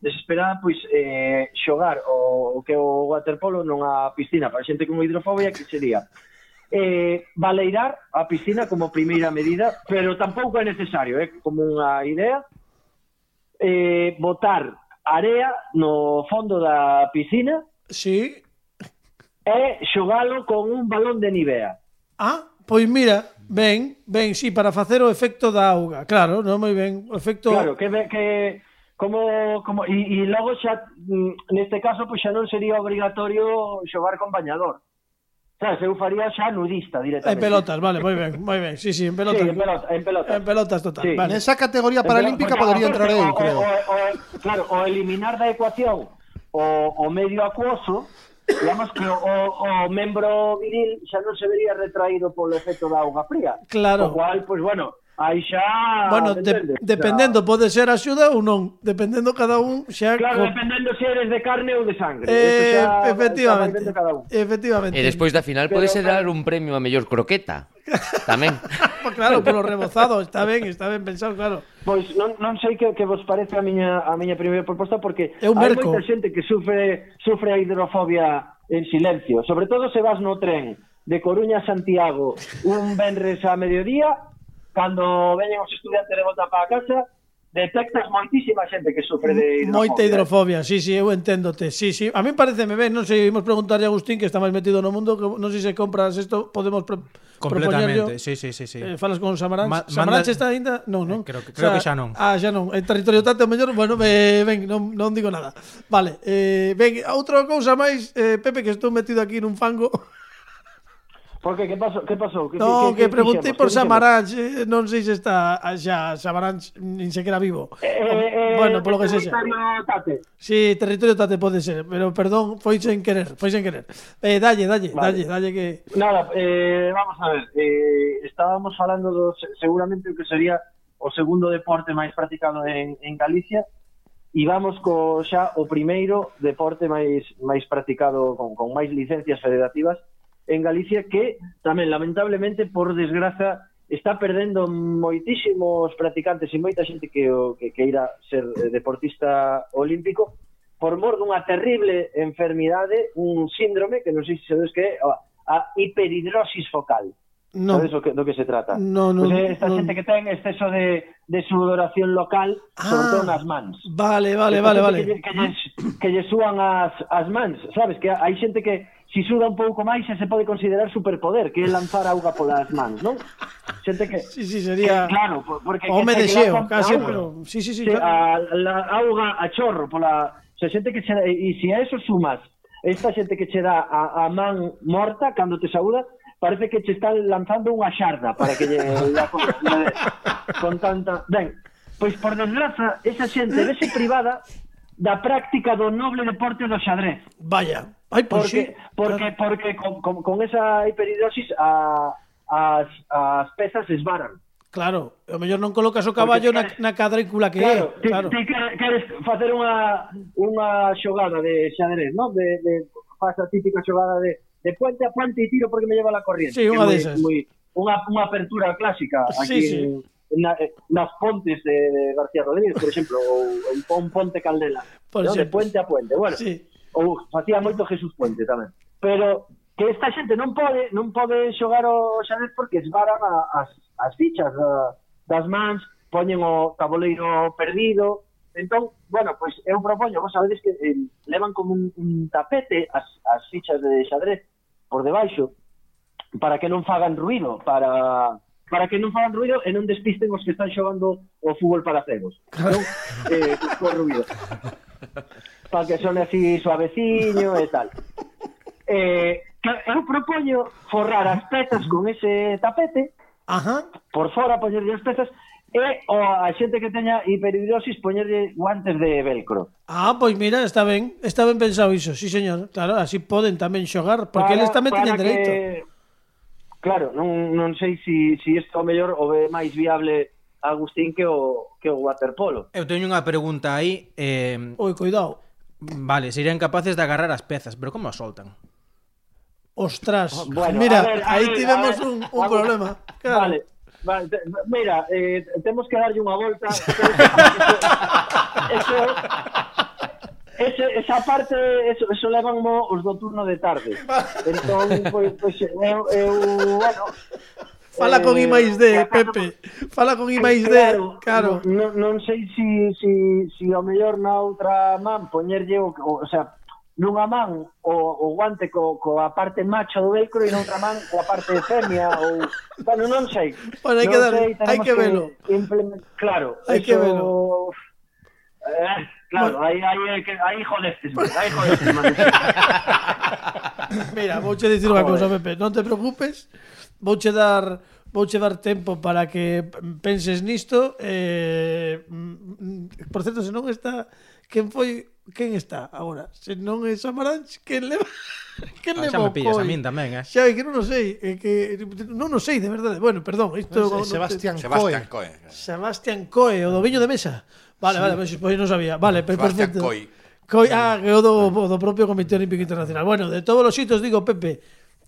desesperada, pois, eh, xogar o, o que o waterpolo nunha piscina para xente con hidrofobia, que sería eh, baleirar a piscina como primeira medida, pero tampouco é necesario, é eh, como unha idea, eh, botar area no fondo da piscina sí. e xogalo con un balón de Nivea. Ah, pois mira, ben, ben, sí, para facer o efecto da auga, claro, non moi ben, o efecto... Claro, que, que como como e, e logo xa mm, neste caso pois xa non sería obrigatorio xogar con bañador. Sabes, eu faría xa nudista directamente. En pelotas, vale, moi ben, moi ben. Sí, sí, en pelotas. Sí, en pelotas, en pelotas. En pelotas total. Sí. Vale, nesa categoría paralímpica pelota, podría entrar eu, creo. O, o, o, claro, o eliminar da ecuación o, o medio acuoso, digamos que o, o membro viril xa non se vería retraído polo efecto da auga fría. Claro. O cual, pois pues, bueno, aí xa... Bueno, de, dependendo, pode ser axuda ou non. Dependendo cada un xa... Claro, co... dependendo se eres de carne ou de sangre. Eh, xa, efectivamente. Xa cada un. Efectivamente. E despois da final Pero, podese dar un premio a mellor croqueta. Tamén. pues claro, polo rebozado, está ben, está ben pensado, claro. Pois non, non sei que, que vos parece a miña a miña primeira proposta porque hai moita xente que sufre sufre a hidrofobia en silencio, sobre todo se vas no tren de Coruña a Santiago un venres a mediodía cando veñen os estudiantes de volta para casa, detectas moitísima xente que sufre de hidrofobia. Moita hidrofobia, sí, sí, eu enténdote. Sí, sí. A mí pareceme ben, non sei, imos preguntarle a Agustín que está máis metido no mundo, que non sei se compras isto, podemos Completamente, sí, sí, sí, sí. Eh, falas con Samaranch. Ma Samaranch manda... está ainda? Non, non. Eh, creo que, creo o sea, que xa non. Ah, xa non. En territorio tanto mellor, bueno, me, ben, non, non digo nada. Vale, eh, ben, outra cousa máis, eh, Pepe, que estou metido aquí nun fango. Porque que pasou? Que pasou? Que, no, que, que, que preguntei por Samaranch, non sei se está xa Samaranch nin sequera vivo. Eh, eh, oh, eh bueno, polo que sexa. Tate. Sí, territorio Tate pode ser, pero perdón, foi sen querer, foi sen querer. Eh, dalle, dalle, vale. dalle, dalle que Nada, eh, vamos a ver, eh, estábamos falando do seguramente o que sería o segundo deporte máis practicado en, en Galicia, e vamos co xa o primeiro deporte máis máis practicado con, con máis licencias federativas en Galicia que tamén lamentablemente por desgraza está perdendo moitísimos practicantes e moita xente que o que queira ser eh, deportista olímpico por mor dunha terrible enfermidade, un síndrome que non sei se sabedes que é a hiperhidrosis focal. No. ¿Sabes o que, do que se trata? No, no, pues eh, esta no, xente que ten exceso de, de sudoración local, ah, sobre todo ah, nas mans. Vale, vale, esta vale, vale. Que, que, lles, que lle suan as, as mans, sabes? Que hai xente que si suda un pouco máis xa se pode considerar superpoder, que é lanzar auga polas mans, non? Xente que Sí, sí, sería eh, que, claro, porque home de xeo, casi, auga, pero sí, sí, sí, que, claro. a, la auga a chorro pola, o sea, xente que e se a eso sumas esta xente que che dá a, a man morta cando te saúda, parece que che están lanzando unha xarda para que lle la, con, con tanta... Ben, pois por desgraza, esa xente vese privada da práctica do noble deporte do xadrez. Vaya. Ai, pois porque, sí. porque, claro. porque con, con, con esa hiperhidrosis a, as, as pezas esvaran. Claro, o mellor non colocas o caballo porque, na, na cadrícula que claro, é. Ti, claro, ti queres facer unha, unha xogada de xadrez, non? De, de, faz a típica xogada de, de puente a puente e tiro porque me lleva la corriente. Sí, unha desas. Moi, unha, unha apertura clásica aquí sí, sí. Na, nas pontes de, de García Rodríguez, por exemplo, ou un ponte Caldela, Por ¿no? de puente a puente. Bueno, sí ou facía moito Jesús Puente tamén. Pero que esta xente non pode non pode xogar o xadrez porque esvaran a, as, as fichas a, das mans, poñen o tabuleiro perdido, entón, bueno, pois pues, eu propoño, vos sabedes que eh, levan como un, un tapete as, as fichas de xadrez por debaixo para que non fagan ruido, para para que non fagan ruido e non despisten os que están xogando o fútbol para cegos. Non? eh, por ruido para que sone así suaveciño e tal. Eh, eu propoño forrar as petas con ese tapete, Ajá. por fora poñerlle as petas, e o, a xente que teña hiperhidrosis poñerlle guantes de velcro. Ah, pois mira, está ben, está ben pensado iso, sí señor, claro, así poden tamén xogar, porque para, eles tamén teñen que... dereito. Claro, non, non sei se si, si isto o mellor o ve máis viable Agustín que o, que o waterpolo. Eu teño unha pregunta aí. Eh... Oi, cuidado. Vale, serían capaces de agarrar as pezas, pero como as soltan? Ostras, oh, bueno, mira, ver, aí ver, tivemos ver, un, un problema. Claro. Vale, vale, te, mira, eh, temos que darlle unha volta. eso, ese, esa parte, eso, eso levan os do turno de tarde. Entón, pois, pois eu, eu, bueno, Fala eh, I máis D, Pepe. Fala con Imais eh, claro, D, claro. Non, non sei si, si, si ao mellor na outra man poñerlle o, o, o sea, nunha man o, o guante co, co a parte macho do velcro e noutra man coa parte femia ou bueno, non sei. Bueno, hai que dar, hai que velo. Que implement... claro, hai eso... que velo. Eh, claro, bueno. aí aí aí jodestes, aí jodestes. Mira, vouche dicir unha cousa, Pepe, non te preocupes vouche dar vouche dar tempo para que penses nisto eh, por certo, se non está quen foi quen está agora? Se non é Samaranch, quen leva quen ah, leva o pillas coi? a min tamén, eh? Xa, que non o sei, é que non o sei de verdade. Bueno, perdón, isto no, Sebastián, no, Sebastián Coe. Sebastián Coe, o do viño de mesa. Vale, sí. vale, pois pues, non sabía. Vale, pois pues, perfecto. Sebastián Coe. Coi, ah, que o do, o do propio Comité Olímpico Internacional. Bueno, de todos os xitos digo, Pepe,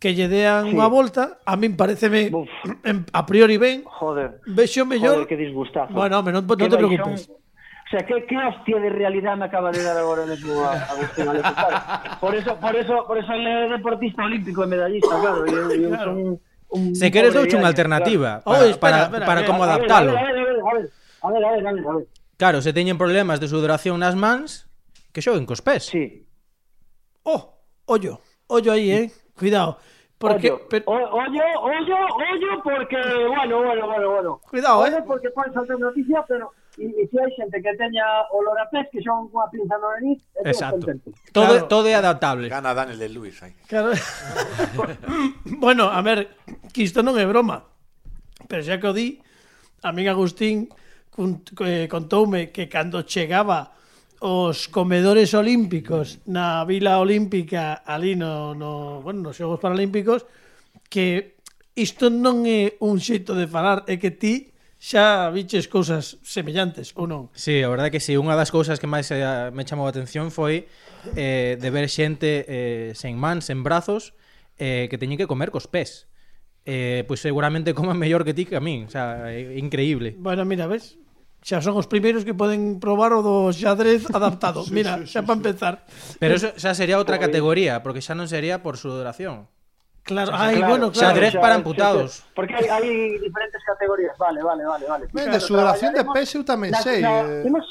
que lle dean Sí. unha volta, a min pareceme en, a priori ben, Joder. vexo mellor. Joder, que disgustazo. Bueno, home, non, non te baixón. preocupes. O sea, que, que hostia de realidad me acaba de dar agora mesmo a Agustín. Por eso, por eso, por eso él é deportista olímpico e medallista, claro. Eu, eu Claro. un, un Se queres pobre douche unha vialle, alternativa claro. para, Oi, espera, para, espera, para que- como A ver, adaptalo. A ver, a ver, a ver, a ver, a ver, a ver, a ver, a ver. Claro, se teñen problemas de sudoración nas mans, que xoguen cos pés. Sí. Oh, ollo, ollo aí, eh. Cuidado. Porque, ollo, pero... ollo, ollo, ollo, porque, bueno, bueno, bueno, bueno. Cuidado, ollo eh. porque pode saltar noticia, pero e, e se hai xente que teña olor a pez que son unha pinza no nariz e Exacto. Todo, claro. todo é adaptable Gana Daniel de Luis aí. Claro. bueno, a ver que isto non é broma pero xa que o di a min Agustín cunt, eh, contoume que cando chegaba os comedores olímpicos na Vila Olímpica ali no, no, bueno, nos Xogos Paralímpicos que isto non é un xeito de falar, é que ti xa viches cousas semellantes ou non? Sí, a verdade que sí, unha das cousas que máis eh, me chamou a atención foi eh, de ver xente eh, sen mans, sen brazos eh, que teñen que comer cos pés eh, pois seguramente coman mellor que ti que a min, o sea, é increíble. Bueno, mira, ves, xa son os primeiros que poden probar o do xadrez adaptado. sí, Mira, sí, xa sí, para empezar. Pero eso xa sería outra categoría, porque xa non sería por sudoración. Claro, ay, claro, bueno, claro. Xadrez para amputados. Porque hai, hai diferentes categorías, vale, vale, vale, vale. Ben, claro, de sudoración de peso tamén na, sei. Na, eh... Imos,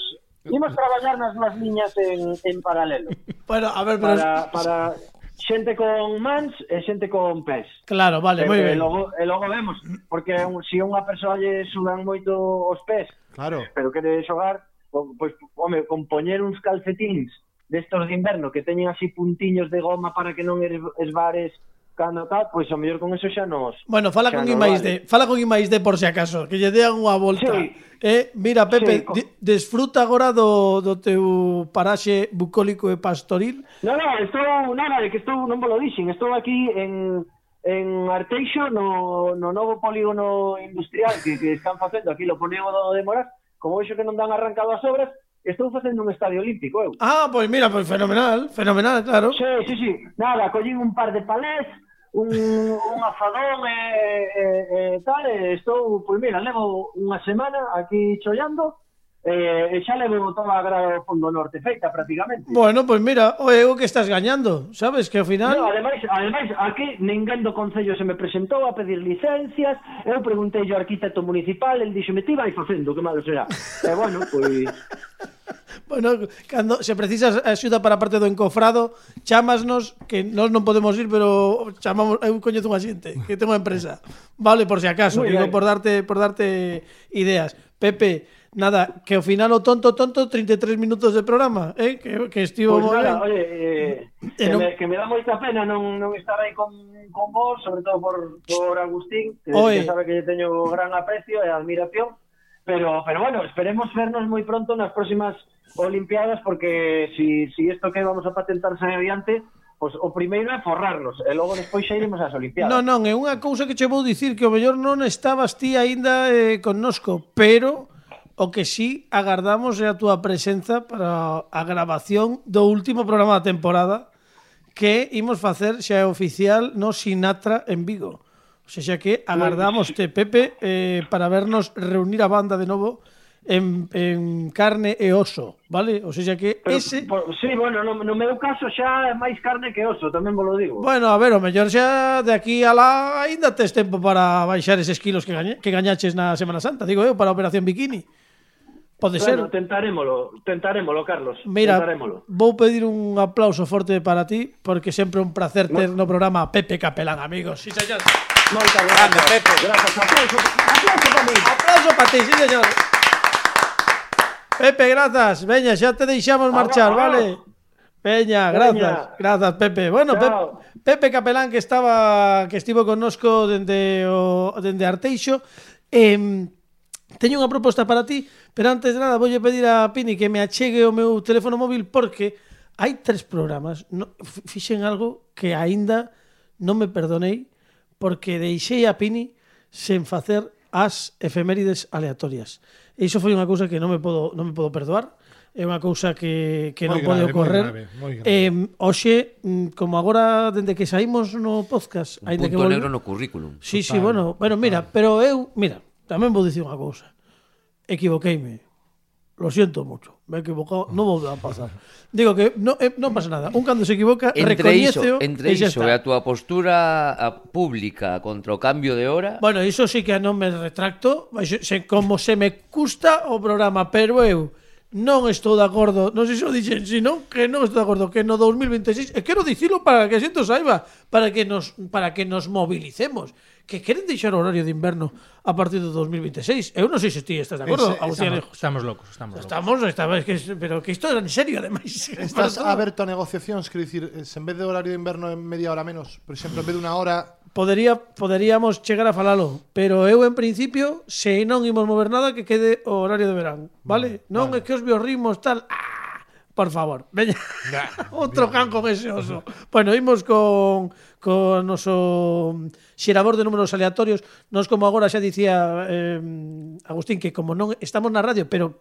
imos traballar nas dúas liñas en, en paralelo. Bueno, a ver, pero... Para, para, xente con mans e xente con pés. Claro, vale, eh, moi ben. E logo, e logo vemos, porque un, se si unha persoa lle sudan moito os pés, claro. pero quere xogar, pois, home, con poñer uns calcetins destos de inverno que teñen así puntiños de goma para que non esbares cando tal, pois o mellor con eso xa nos. Bueno, fala xa con Imais vale. de, fala con Imais de por si acaso, que lle dean unha volta. Sí. Eh, mira, Pepe, sí, con... desfruta agora do, do teu paraxe bucólico e pastoril. Non, non, estou, nada, de que estou, non vos lo dixen, estou aquí en, en Arteixo, no, no novo polígono industrial que, que están facendo, aquí lo polígono de Moras, como vexo que non dan arrancado as obras, estou facendo un estadio olímpico, eu. Ah, pois pues mira, pois pues fenomenal, fenomenal, claro. Sí, sí, sí, nada, collín un par de palés, un, un afadón e, eh, e, eh, e eh, tal, e estou, pois mira, levo unha semana aquí chollando, eh, e xa le botaba a grada do fondo norte feita prácticamente. Bueno, pois mira, o ego que estás gañando, sabes que ao final no, ademais, ademais aquí ninguén do concello se me presentou a pedir licencias, eu preguntei ao arquitecto municipal, el dixo, "Me ti vai facendo, que malo será." e bueno, pois Bueno, cando se precisas axuda para a parte do encofrado, chamasnos que nós non podemos ir, pero chamamos eu coñezo unha xente que ten unha empresa. Vale, por si acaso, Muy digo bien. por darte por darte ideas. Pepe, Nada, que ao final o tonto tonto 33 minutos de programa, eh? que, que estivo pois pues nada, ben. Oye, eh, que, non... me, que me dá moita pena non, non estar aí con, con vos, sobre todo por, por Agustín, que, Oye. que sabe que teño gran aprecio e admiración, pero, pero bueno, esperemos vernos moi pronto nas próximas Olimpiadas, porque si, si isto que vamos a patentar patentarse adiante, pues, o primeiro é forrarnos e logo despois xa iremos ás Olimpiadas. Non, non, é unha cousa que che vou dicir que o mellor non estabas ti aínda eh, connosco, pero O que sí agardamos é a túa presenza para a grabación do último programa da temporada que imos facer xa é oficial no Sinatra en Vigo. O sea, xa que agardamos te, Pepe, eh, para vernos reunir a banda de novo en, en carne e oso, vale? O sea que Pero, ese... Por, sí, bueno, no, no meu caso xa é máis carne que oso, tamén vos lo digo. Bueno, a ver, o mellor xa de aquí a lá Ainda tes tempo para baixar eses kilos que, gañe, que gañaches na Semana Santa, digo eu, para a Operación Bikini. Pode bueno, ser. tentaremolo, tentaremolo, Carlos. Mira, tentaremolo. vou pedir un aplauso forte para ti, porque sempre un placer ter no programa a Pepe Capelán, amigos. Sí, señor. Moita grande, Pepe. Gracias. aplauso, aplauso para mí. Aplauso para ti, sí, señor. Pepe, grazas. Veña, xa te deixamos marchar, ahora, vale? Veña, grazas. Veña. Grazas, Pepe. Bueno, Chao. Pepe, Pepe Capelán que estaba que estivo connosco dende o dende Arteixo, eh Teño unha proposta para ti, pero antes de nada voulle pedir a Pini que me achegue o meu teléfono móvil porque hai tres programas. No, fixen algo que aínda non me perdonei porque deixei a Pini sen facer as efemérides aleatorias. E iso foi unha cousa que non me podo, non me podo perdoar é unha cousa que, que moi non grave, pode ocorrer. Grave, moi grave. Eh, hoxe, mm, como agora, dende que saímos no podcast... Un punto que volve... negro no currículum. Sí, total, sí, bueno, bueno, mira, total. pero eu, mira, Tamén vou dicir unha cousa. Equivoqueime. Lo siento mucho. Me he equivocado, non vou a pasar. Digo que non eh, non pasa nada. Un cando se equivoca, entre iso, entre iso e a túa postura a pública contra o cambio de hora. Bueno, iso sí que non me retracto, mas se, como se me custa o programa, pero eu non estou de acordo, non sei se o dixen, sino que non estou de acordo que no 2026, e quero dicilo para que a xente saiba, para que nos para que nos movilicemos que queren deixar o horario de inverno a partir do 2026. Eu non sei se ti estás de acordo, Ese, Agustín estamos, estamos locos, estamos locos. Estamos, estamos que, pero que isto era en serio, ademais. Estás aberto a negociacións, quero dicir, se en vez de horario de inverno en media hora menos, por exemplo, en vez de unha hora Podería, poderíamos chegar a falalo, pero eu en principio, se non imos mover nada, que quede o horario de verán, vale? vale non vale. é que os biorritmos tal, ah, por favor. Veña. Nah, Outro can con ese oso. bueno, imos con con noso xerador de números aleatorios. Nos como agora xa dicía eh, Agustín que como non estamos na radio, pero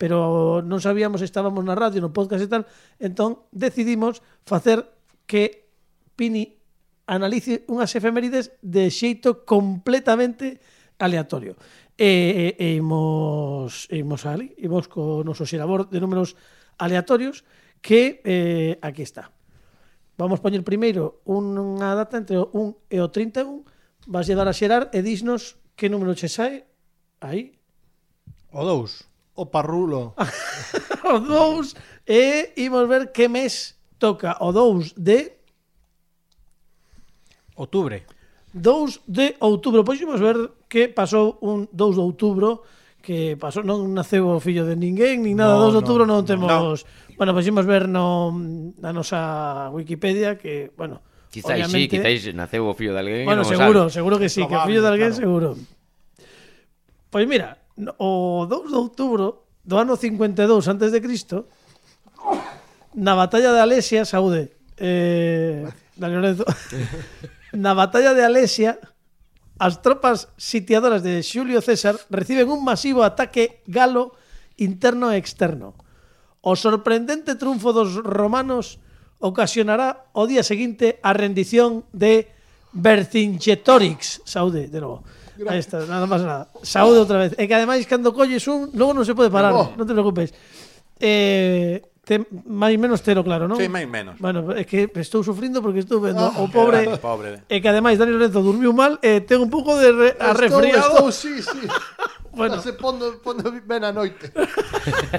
pero non sabíamos estábamos na radio, no podcast e tal, entón decidimos facer que Pini analice unhas efemérides de xeito completamente aleatorio. E, e, e imos, imos ali, imos co noso xerador de números aleatorios aleatorios que eh, aquí está. Vamos poñer primeiro unha data entre o 1 e o 31, vas llevar a xerar e dísnos que número che sae aí. O 2, o parrulo. o 2 e imos ver que mes toca o 2 de outubro. 2 de outubro. Pois imos ver que pasou un 2 de outubro que pasou, non naceu o fillo de ninguén, nin nada, no, 2 de outubro no, non temos... No. Bueno, pois imos ver no, na nosa Wikipedia que, bueno, Quizáis sí, quizáis naceu o fillo de alguén Bueno, no seguro, sabe. seguro que sí, que o fillo de alguén claro. seguro Pois mira, o 2 de outubro do ano 52 antes de Cristo na batalla de Alesia, saúde eh, Dani da Lorenzo na batalla de Alesia As tropas sitiadoras de Xulio César reciben un masivo ataque galo interno e externo. O sorprendente triunfo dos romanos ocasionará o día seguinte a rendición de Vercingetorix. Saúde, de novo. Ahí está, nada máis nada. Saúde outra vez. E que ademais cando colles un, logo non se pode parar, oh. non te preocupes. Eh, Te, máis menos tero claro, non? Sí, máis menos. Bueno, é que estou sufrindo porque estou vendo ah, o pobre, grande, pobre. E que ademais Dani Lorenzo durmiu mal e ten un pouco de re, a resfriado. Estou, sí, sí. bueno. Se pondo, pondo ben a noite.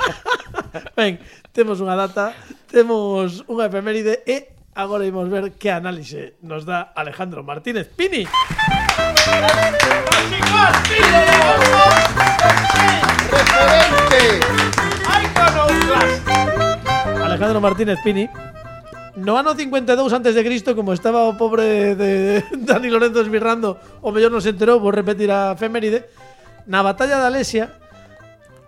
ben, temos unha data, temos unha efeméride e agora imos ver que análise nos dá Alejandro Martínez Pini. Chicos, Pini, referente. Iconoclasta. Alejandro Martínez Pini. No ano 52 antes de Cristo, como estaba o pobre de Dani Lorenzo esbirrando, o mellor non se enterou, vou repetir a efeméride, na batalla de Alesia,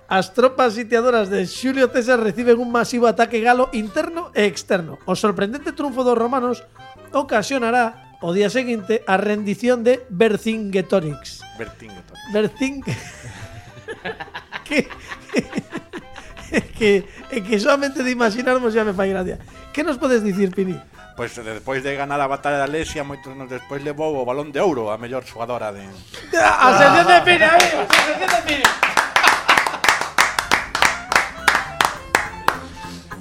as tropas sitiadoras de Xulio César reciben un masivo ataque galo interno e externo. O sorprendente triunfo dos romanos ocasionará o día seguinte a rendición de Vercingetorix. Vertingeton. Bercin que, que, que, é que solamente de imaginarmos xa me fai gracia. Que nos podes dicir, Pini? Pois pues, despois de ganar a batalla da Lesia, moitos nos despois levou o balón de ouro a mellor xogadora de... Ah, a sección de Pini, amigos, a sección de Pini.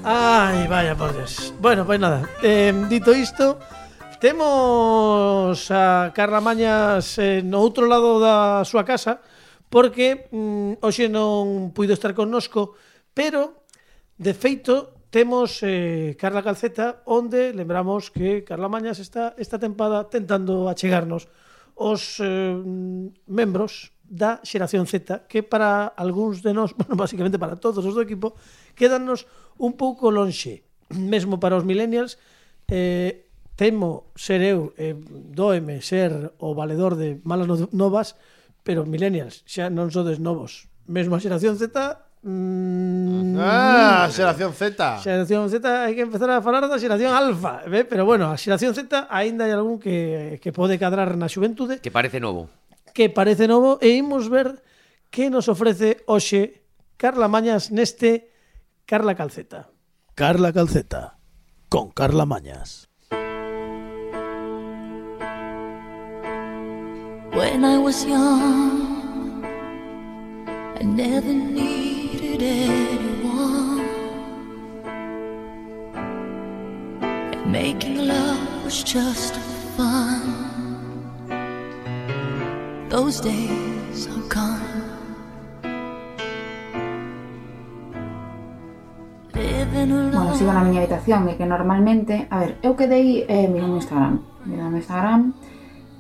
Ai, vaya por Dios. Bueno, pois pues nada, eh, dito isto, temos a Carla Mañas eh, no outro lado da súa casa, porque mm, hoxe non puido estar connosco, Pero, de feito, temos eh, Carla Calceta onde lembramos que Carla Mañas está esta tempada tentando achegarnos os eh, membros da xeración Z que para algúns de nós, bueno, basicamente para todos os do equipo, quedannos un pouco lonxe. Mesmo para os millennials, eh, temo ser eu, eh, doeme ser o valedor de malas novas, pero millennials, xa non sodes novos. Mesmo a xeración Z Mm, ah, xeración Z. Xeración Z, hai que empezar a falar da xeración alfa, ve? ¿eh? pero bueno, a xeración Z aínda hai algún que, que pode cadrar na xuventude. Que parece novo. Que parece novo e imos ver que nos ofrece hoxe Carla Mañas neste Carla Calceta. Carla Calceta, con Carla Mañas. When I was young, I never knew Bueno, sigo na miña habitación e que normalmente, a ver, eu quedei eh, mirando Instagram, mirando Instagram,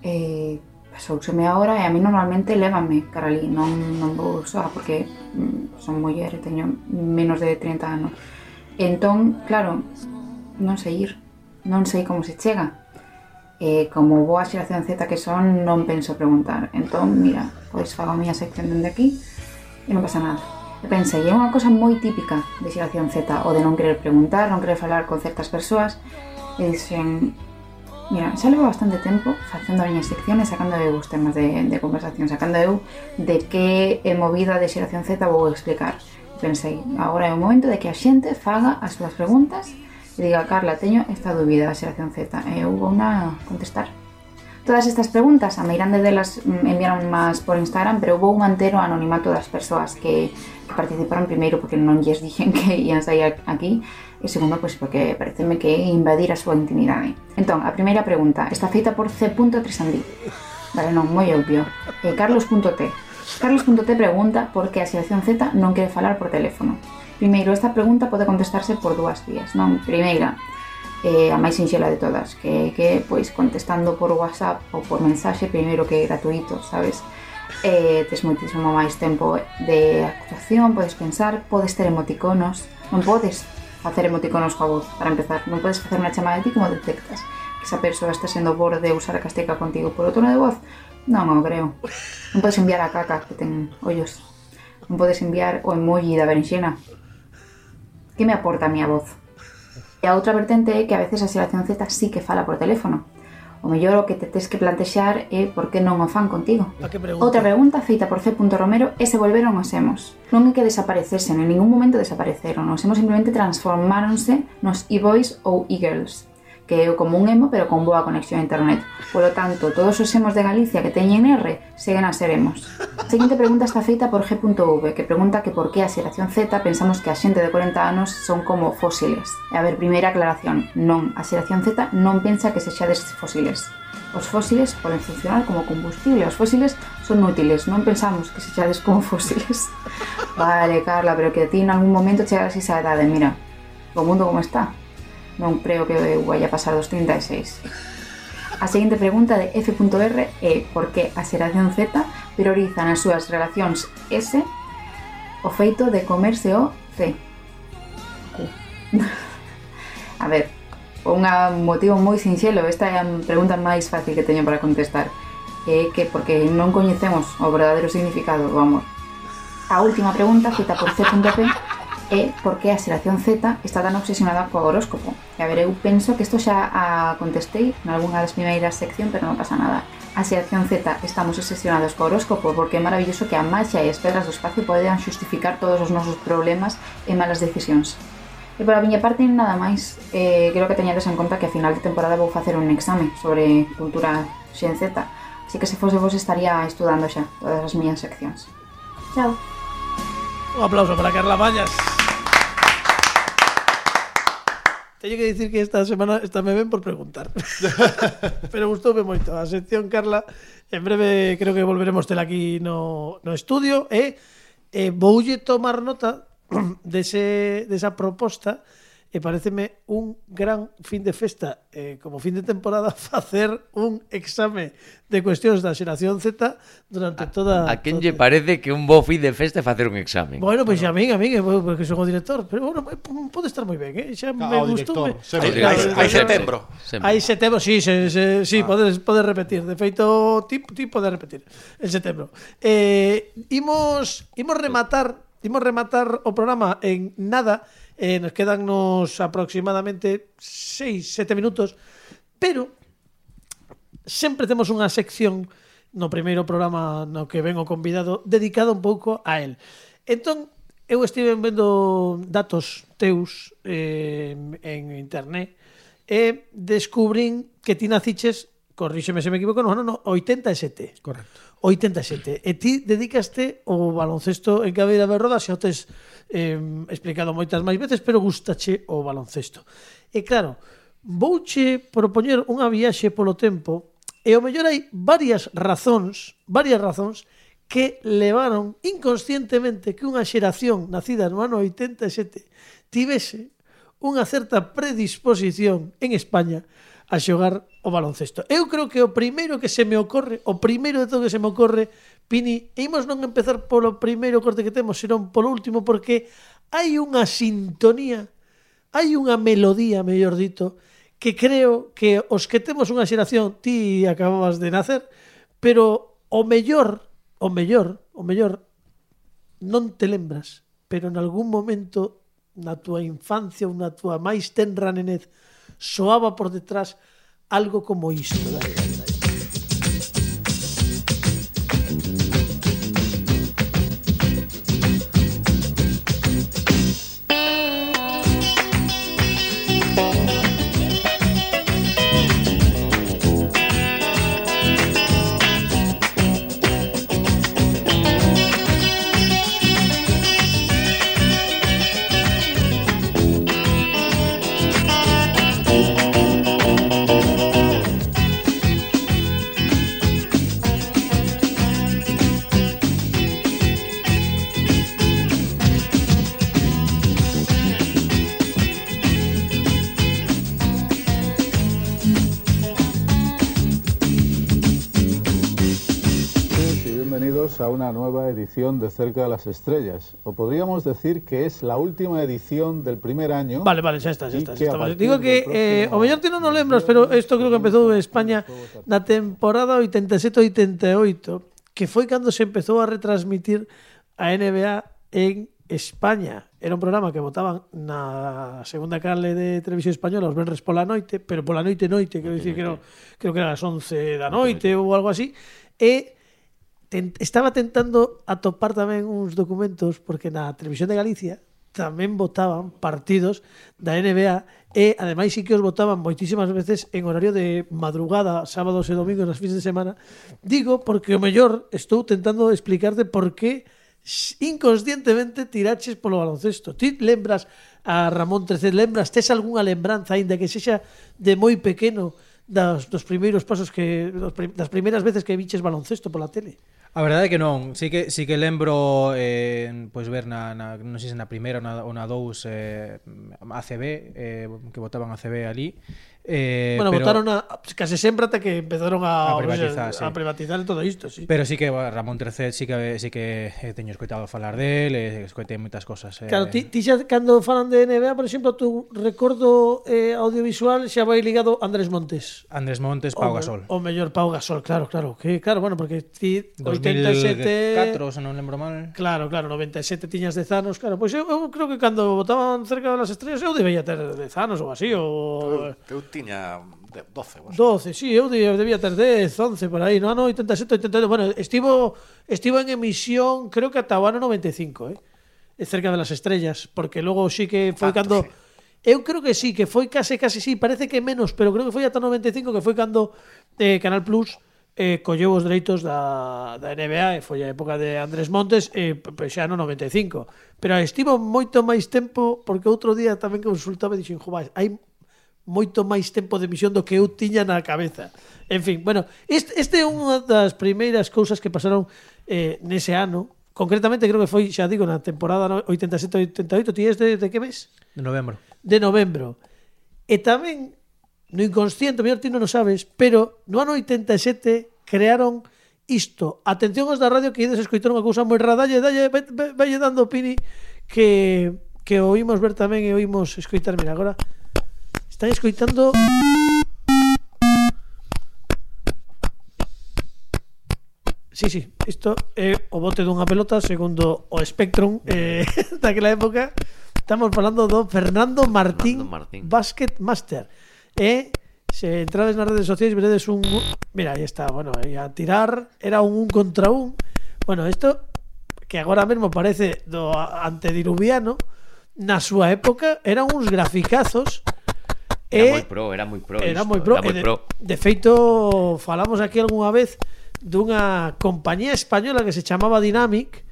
eh, pasoucheme a hora e a mí normalmente lévanme cara ali, non, non vou soa porque mm, son muller e teño menos de 30 anos. Entón, claro, non sei ir, non sei como se chega. E como boa xeración Z que son, non penso preguntar. Entón, mira, pois fago a miña sección dende aquí e non pasa nada. E pensei, é unha cosa moi típica de xeración Z, o de non querer preguntar, non querer falar con certas persoas, e dixen, Mira, xa levo bastante tempo facendo a miña sección e sacando eu os temas de, de conversación, sacando eu de que é movida de xeración Z vou explicar. Pensei, agora é o momento de que a xente faga as súas preguntas e diga, Carla, teño esta dúbida da xeración Z eh, e eu vou na contestar. Todas estas preguntas a meirande delas mm, enviaron más por Instagram, pero vou manter o anonimato das persoas que, que participaron primeiro porque non lles dixen que ian sair aquí e segundo, pois, porque pareceme que é invadir a súa intimidade. Entón, a primeira pregunta está feita por C. Vale, non, moi obvio. Eh, e Carlos.t. Carlos.t pregunta por que a xeración Z non quere falar por teléfono. Primeiro, esta pregunta pode contestarse por dúas vías, non? Primeira, eh, a máis sinxela de todas, que que pois contestando por WhatsApp ou por mensaxe primeiro que é gratuito, sabes? Eh, tes moitísimo máis tempo de actuación, podes pensar, podes ter emoticonos, non podes facer emoticonos coa voz, para empezar, non podes facer unha chamada de ti como detectas que esa persoa está sendo borde de usar a castica contigo por o tono de voz, non o creo. Non podes enviar a caca que ten ollos. Non podes enviar o emoji da berenxena. Que me aporta a miña voz? E a outra vertente é que a veces a xeración Z sí que fala por teléfono. O mellor o que te tes que plantexar é por que non o fan contigo. Pregunta? Outra pregunta feita por C. Romero é se volveron os emos. Non é que desaparecesen, en ningún momento desapareceron, os emos simplemente transformáronse nos e-boys ou e-girls que é como un emo, pero con boa conexión a internet. Polo tanto, todos os emos de Galicia que teñen R seguen a ser emos. A seguinte pregunta está feita por G.V, que pregunta que por que a xeración Z pensamos que a xente de 40 anos son como fósiles. E a ver, primeira aclaración, non, a xeración Z non pensa que sexades fósiles. Os fósiles poden funcionar como combustible, os fósiles son útiles, non pensamos que sexades como fósiles. Vale, Carla, pero que a ti en algún momento chegarás a esa edade, mira, o mundo como está. Non creo que eu vaya pasar dos 36. A seguinte pregunta de F.R é por que a xeración Z prioriza nas súas relacións S o feito de comerse o C. a ver, un motivo moi sinxelo, esta é a pregunta máis fácil que teño para contestar. É que porque non coñecemos o verdadeiro significado do amor. A última pregunta, feita por C.P, é porque a xeración Z está tan obsesionada co horóscopo. E a ver, eu penso que isto xa a contestei algunha das primeiras sección, pero non pasa nada. A xeración Z estamos obsesionados co horóscopo porque é maravilloso que a magia e as pedras do espacio podedan xustificar todos os nosos problemas e malas decisións. E pola miña parte, nada máis. Eh, creo que teñades en conta que a final de temporada vou facer un exame sobre cultura xen Z, así que se fose vos estaría estudando xa todas as miñas seccións. Chao. Un aplauso para Carla Vallas. Teño que dicir que esta semana esta me ven por preguntar. Pero gustoume moito a sección, Carla. En breve creo que volveremos tela aquí no, no estudio. E eh? eh, voulle tomar nota dese, desa proposta e pareceme un gran fin de festa eh, como fin de temporada facer un exame de cuestións da xeración Z durante a, toda... A quen lle parece que un bo fin de festa é facer un exame? Bueno, pois pues, bueno. a min, a min, eh, porque son o director pero bueno, eh, pode estar moi ben, eh? xa me gustou me... hai setembro hai setembro, si, se, se, sí, ah. podes, podes repetir de feito, ti, ti podes repetir en setembro eh, imos, imos rematar imos rematar o programa en nada Eh, nos quedan nos aproximadamente 6, 7 minutos, pero sempre temos unha sección no primeiro programa no que vengo convidado dedicado un pouco a él. Entón, eu estive vendo datos teus eh, en internet e descubrín que ti naciches, corríxeme se me equivoco, no, no, no, 87. Correcto. 87. E ti dedicaste o baloncesto en cadeira de rodas, xa o tes eh, explicado moitas máis veces, pero gustache o baloncesto. E claro, vouche propoñer unha viaxe polo tempo e o mellor hai varias razóns, varias razóns que levaron inconscientemente que unha xeración nacida no ano 87 tivese unha certa predisposición en España a xogar o baloncesto. Eu creo que o primeiro que se me ocorre, o primeiro de todo que se me ocorre, Pini, e imos non empezar polo primeiro corte que temos, senón polo último, porque hai unha sintonía, hai unha melodía, mellor dito, que creo que os que temos unha xeración, ti acababas de nacer, pero o mellor, o mellor, o mellor, non te lembras, pero en algún momento na túa infancia ou na túa máis tenra nenez, soaba por detrás algo como isto. Dai. A una nueva edición de Cerca de las Estrellas. O podríamos decir que es la última edición del primer año. Vale, vale, xa está, xa está. Xa está. Digo que eh, o mellor non o lembras, pero isto creo que empezou en España na temporada 87-88, que foi cando se empezou a retransmitir a NBA en España. Era un programa que votaban na segunda canle de televisión española os venres pola noite, pero pola noite noite, quero dicir que no, creo que era as 11 da noite ou algo así, e ten, estaba tentando atopar tamén uns documentos porque na televisión de Galicia tamén votaban partidos da NBA e ademais sí que os votaban moitísimas veces en horario de madrugada, sábados e domingos nas fins de semana. Digo porque o mellor estou tentando explicarte por que inconscientemente tiraches polo baloncesto. Ti lembras a Ramón Treced, lembras, tes algunha lembranza aínda que sexa de moi pequeno das dos primeiros pasos que dos, das primeiras veces que viches baloncesto pola tele? A verdade é que non, sí que, sí que lembro eh, pois ver na, na, non sei se na primeira ou na, ou na dous eh, ACB eh, que votaban ACB ali Eh, bueno, pero... votaron a, case sempre ata que empezaron a, a privatizar, o sea, sí. a privatizar todo isto, sí. Pero sí que bueno, Ramón III sí que sí que eh, teño escoitado falar del, eh, escoitei moitas cosas. Eh. Claro, ti, ti xa cando falan de NBA, por exemplo, tu recordo eh, audiovisual xa vai ligado a Andrés Montes. Andrés Montes, Pau o, Gasol. O mellor Pau Gasol, claro, claro, que claro, bueno, porque ti 87 2004, se non lembro mal. Claro, claro, 97 tiñas 10 anos, claro, pois pues eu, eu creo que cando votaban cerca das estrellas eu debía ter 10 anos ou así, ou... Teu, tiña 12, vos. 12, sí, eu debía ter 10, 11 por aí, no ano 87, 88. Bueno, estivo estivo en emisión creo que ata o ano 95, eh. Cerca de las estrellas, porque logo sí que foi Tanto, cando sí. Eu creo que sí, que foi case, case sí, parece que menos, pero creo que foi ata 95 que foi cando eh, Canal Plus eh, colleu os dereitos da, da NBA e foi a época de Andrés Montes eh, pues xa no 95 pero estivo moito máis tempo porque outro día tamén consultaba e dixen, jo, vai, hai moito máis tempo de emisión do que eu tiña na cabeza. En fin, bueno, este, este é unha das primeiras cousas que pasaron eh, nese ano. Concretamente, creo que foi, xa digo, na temporada 87-88. Ti de, de que mes? De novembro. De novembro. E tamén, no inconsciente, mellor ti non o sabes, pero no ano 87 crearon isto. Atención aos da radio que ides escoitar unha cousa moi rara. Dalle, dalle, vai, vai dando pini que, que oímos ver tamén e oímos escoitar. Mira, agora... Están escoitando Sí, sí, isto é o bote dunha pelota segundo o Spectrum eh, daquela época. Estamos falando do Fernando Martín, Fernando Martín. Basket Master. E se entrades nas redes sociais veredes un... Mira, aí está, bueno, aí a tirar era un un contra un. Bueno, isto que agora mesmo parece do antediluviano, na súa época eran uns graficazos Era moi pro, era moi pro. Era isto, moi pro. Era moi pro. De, de feito, falamos aquí algunha vez dunha compañía española que se chamaba Dynamic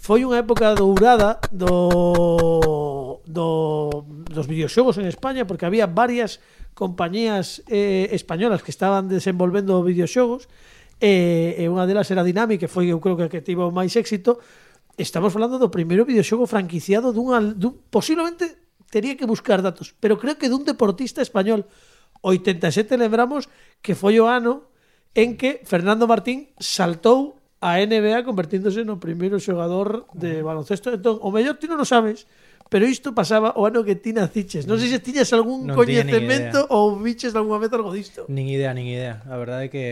foi unha época dourada do, do dos videoxogos en España porque había varias compañías eh, españolas que estaban desenvolvendo videoxogos eh, e unha delas era Dynamic que foi eu creo que a que tivo máis éxito estamos falando do primeiro videoxogo franquiciado dunha, dun, posiblemente tería que buscar datos, pero creo que dun deportista español 87 lembramos que foi o ano en que Fernando Martín saltou a NBA convertíndose no primeiro xogador de baloncesto. Entón, o mellor ti non o sabes, pero isto pasaba o ano que ti naciches. Non sei se tiñas algún non coñecemento ou viches algunha vez algo disto. Nin idea, nin idea. A verdade é que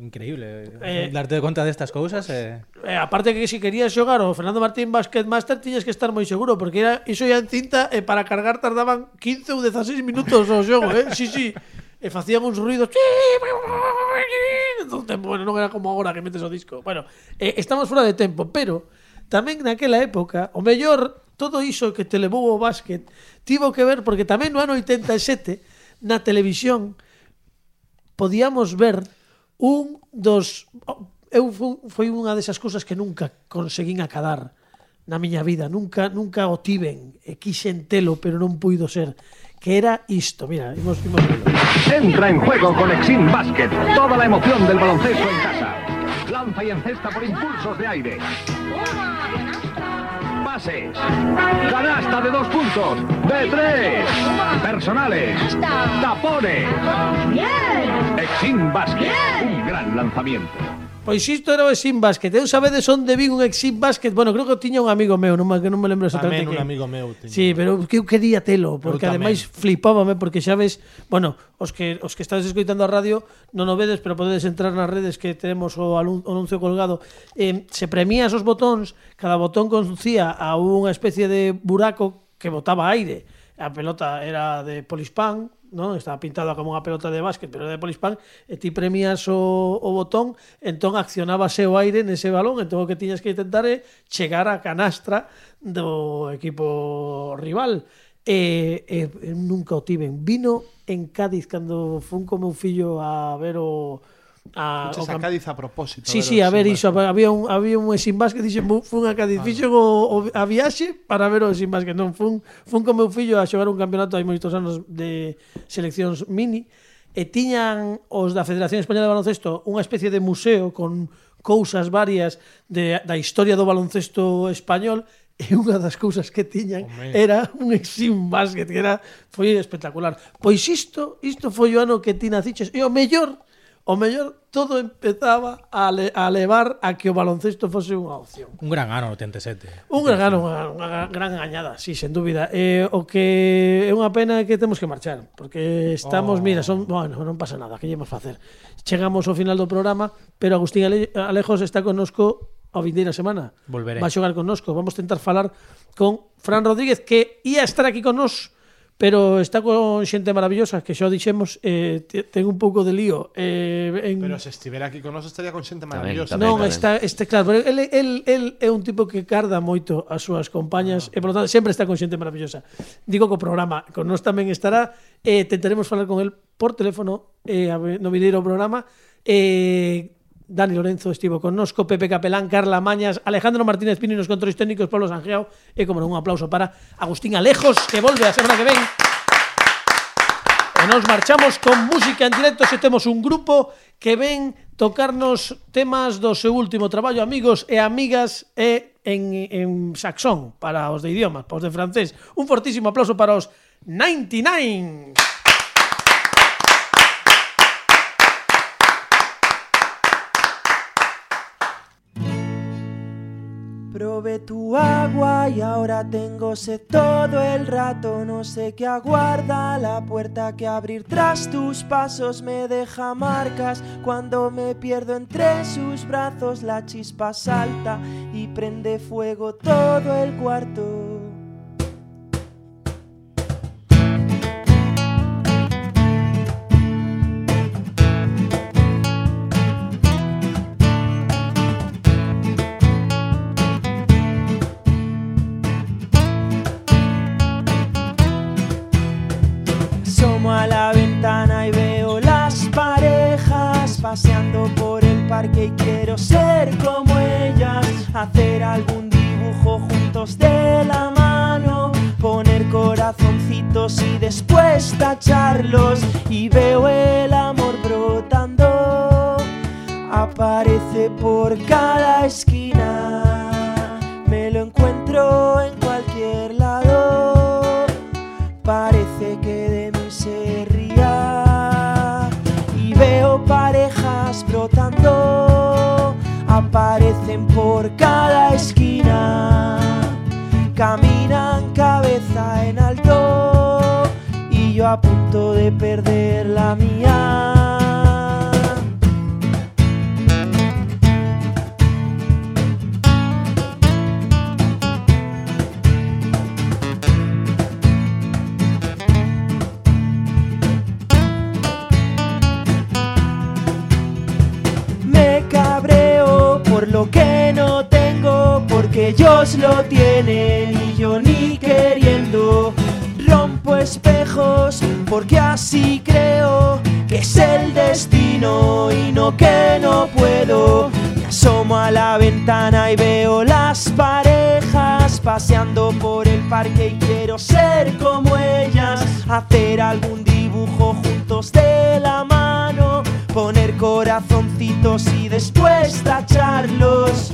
increíble eh, eh darte conta destas cousas. Eh... eh aparte que se si querías xogar o Fernando Martín Basket Master tiñas que estar moi seguro porque era iso ya en cinta e eh, para cargar tardaban 15 ou 16 minutos o xogo, eh? Sí, sí. E facían uns ruidos todo bueno, non era como agora que metes o disco. Bueno, eh, estamos fora de tempo, pero tamén naquela época, o mellor todo iso que te levou o básquet tivo que ver porque tamén no ano 87 na televisión podíamos ver un dos eu foi unha desas cousas que nunca conseguín acadar na miña vida, nunca nunca o tiven, e quixen telo, pero non puido ser que era isto, mira, imos, imos. Entra en juego con Exim Basket, toda la emoción del baloncesto en casa. Lanza y encesta por impulsos de aire. Pases. Canasta de dos puntos. De tres. Personales. Tapones. Exim Basket. Un gran lanzamiento. Pois isto era o Exim Basket. Eu sabedes onde vi un Exim Basket? Bueno, creo que tiña un amigo meu, non, que non me lembro exactamente. Tamén un que... amigo meu tiña. Sí, pero que eu quería telo, porque ademais flipábame porque xa ves, bueno, os que os que estades escoitando a radio non o vedes, pero podedes entrar nas redes que tenemos o anuncio colgado. Eh, se premias os botóns, cada botón conducía a unha especie de buraco que botaba aire. A pelota era de polispán, non estaba pintada como unha pelota de básquet, pero era de polispán, e ti premias o, o botón, entón accionábase o aire nese balón, entón o que tiñas que intentar é chegar á canastra do equipo rival. E, e, e nunca o tiven. Vino en Cádiz cando fun co meu fillo a ver o, a, o, a Cádiz a propósito. Sí, ver, sí, a ver iso, había un había un Sin Basket, dixen, fun a Cádiz, ah. fixen o, o, a viaxe para ver o Sin Basket, non fun fun con meu fillo a xogar un campeonato hai moitos anos de seleccións mini e tiñan os da Federación Española de Baloncesto unha especie de museo con cousas varias de, da historia do baloncesto español e unha das cousas que tiñan Home. era un exim basket que era foi espectacular. Pois isto, isto foi o ano que ti naciches e o mellor o mellor todo empezaba a, le, a levar a que o baloncesto fose unha opción. Un gran ano 87. Un gran ano, unha, unha gran gañada, sí, sen dúbida. Eh, o que é unha pena que temos que marchar, porque estamos, oh. mira, son, bueno, non pasa nada, que llevamos facer. Chegamos ao final do programa, pero Agustín Ale, Alejos está connosco a vindeira semana. Volveré. Va a xogar connosco, vamos tentar falar con Fran Rodríguez que ia estar aquí con nós pero está con xente maravillosa que xa dixemos eh, ten un pouco de lío eh, en... pero se estivera aquí con nós estaría con xente maravillosa. tamén, non, está, este, claro, pero el, el, el é un tipo que carda moito as súas compañas ah. e por lo tanto sempre está con xente maravillosa. Digo que o programa con nós tamén estará eh, tentaremos falar con el por teléfono eh, no vindeiro programa eh, Dani Lorenzo estivo connosco, Pepe Capelán, Carla Mañas, Alejandro Martínez Pino nos controis técnicos, Pablo Sanjeao, e como non un aplauso para Agustín Alejos, que volve a semana que ven. E nos marchamos con música en directo, se temos un grupo que ven tocarnos temas do seu último traballo, amigos e amigas, e en, en saxón, para os de idiomas, para os de francés. Un fortísimo aplauso para os 99. Probé tu agua y ahora tengo sed todo el rato. No sé qué aguarda la puerta que abrir tras tus pasos me deja marcas. Cuando me pierdo entre sus brazos, la chispa salta y prende fuego todo el cuarto. Parque y quiero ser como ellas, hacer algún dibujo juntos de la mano, poner corazoncitos y después tacharlos. Y veo el amor brotando, aparece por cada esquina, me lo encuentro en cualquier lado. aparecen por cada esquina, caminan cabeza en alto y yo a punto de perder la mía. Ellos lo tienen y yo ni queriendo. Rompo espejos porque así creo que es el destino y no que no puedo. Me asomo a la ventana y veo las parejas paseando por el parque y quiero ser como ellas, hacer algún dibujo juntos de la mano, poner corazoncitos y después tacharlos.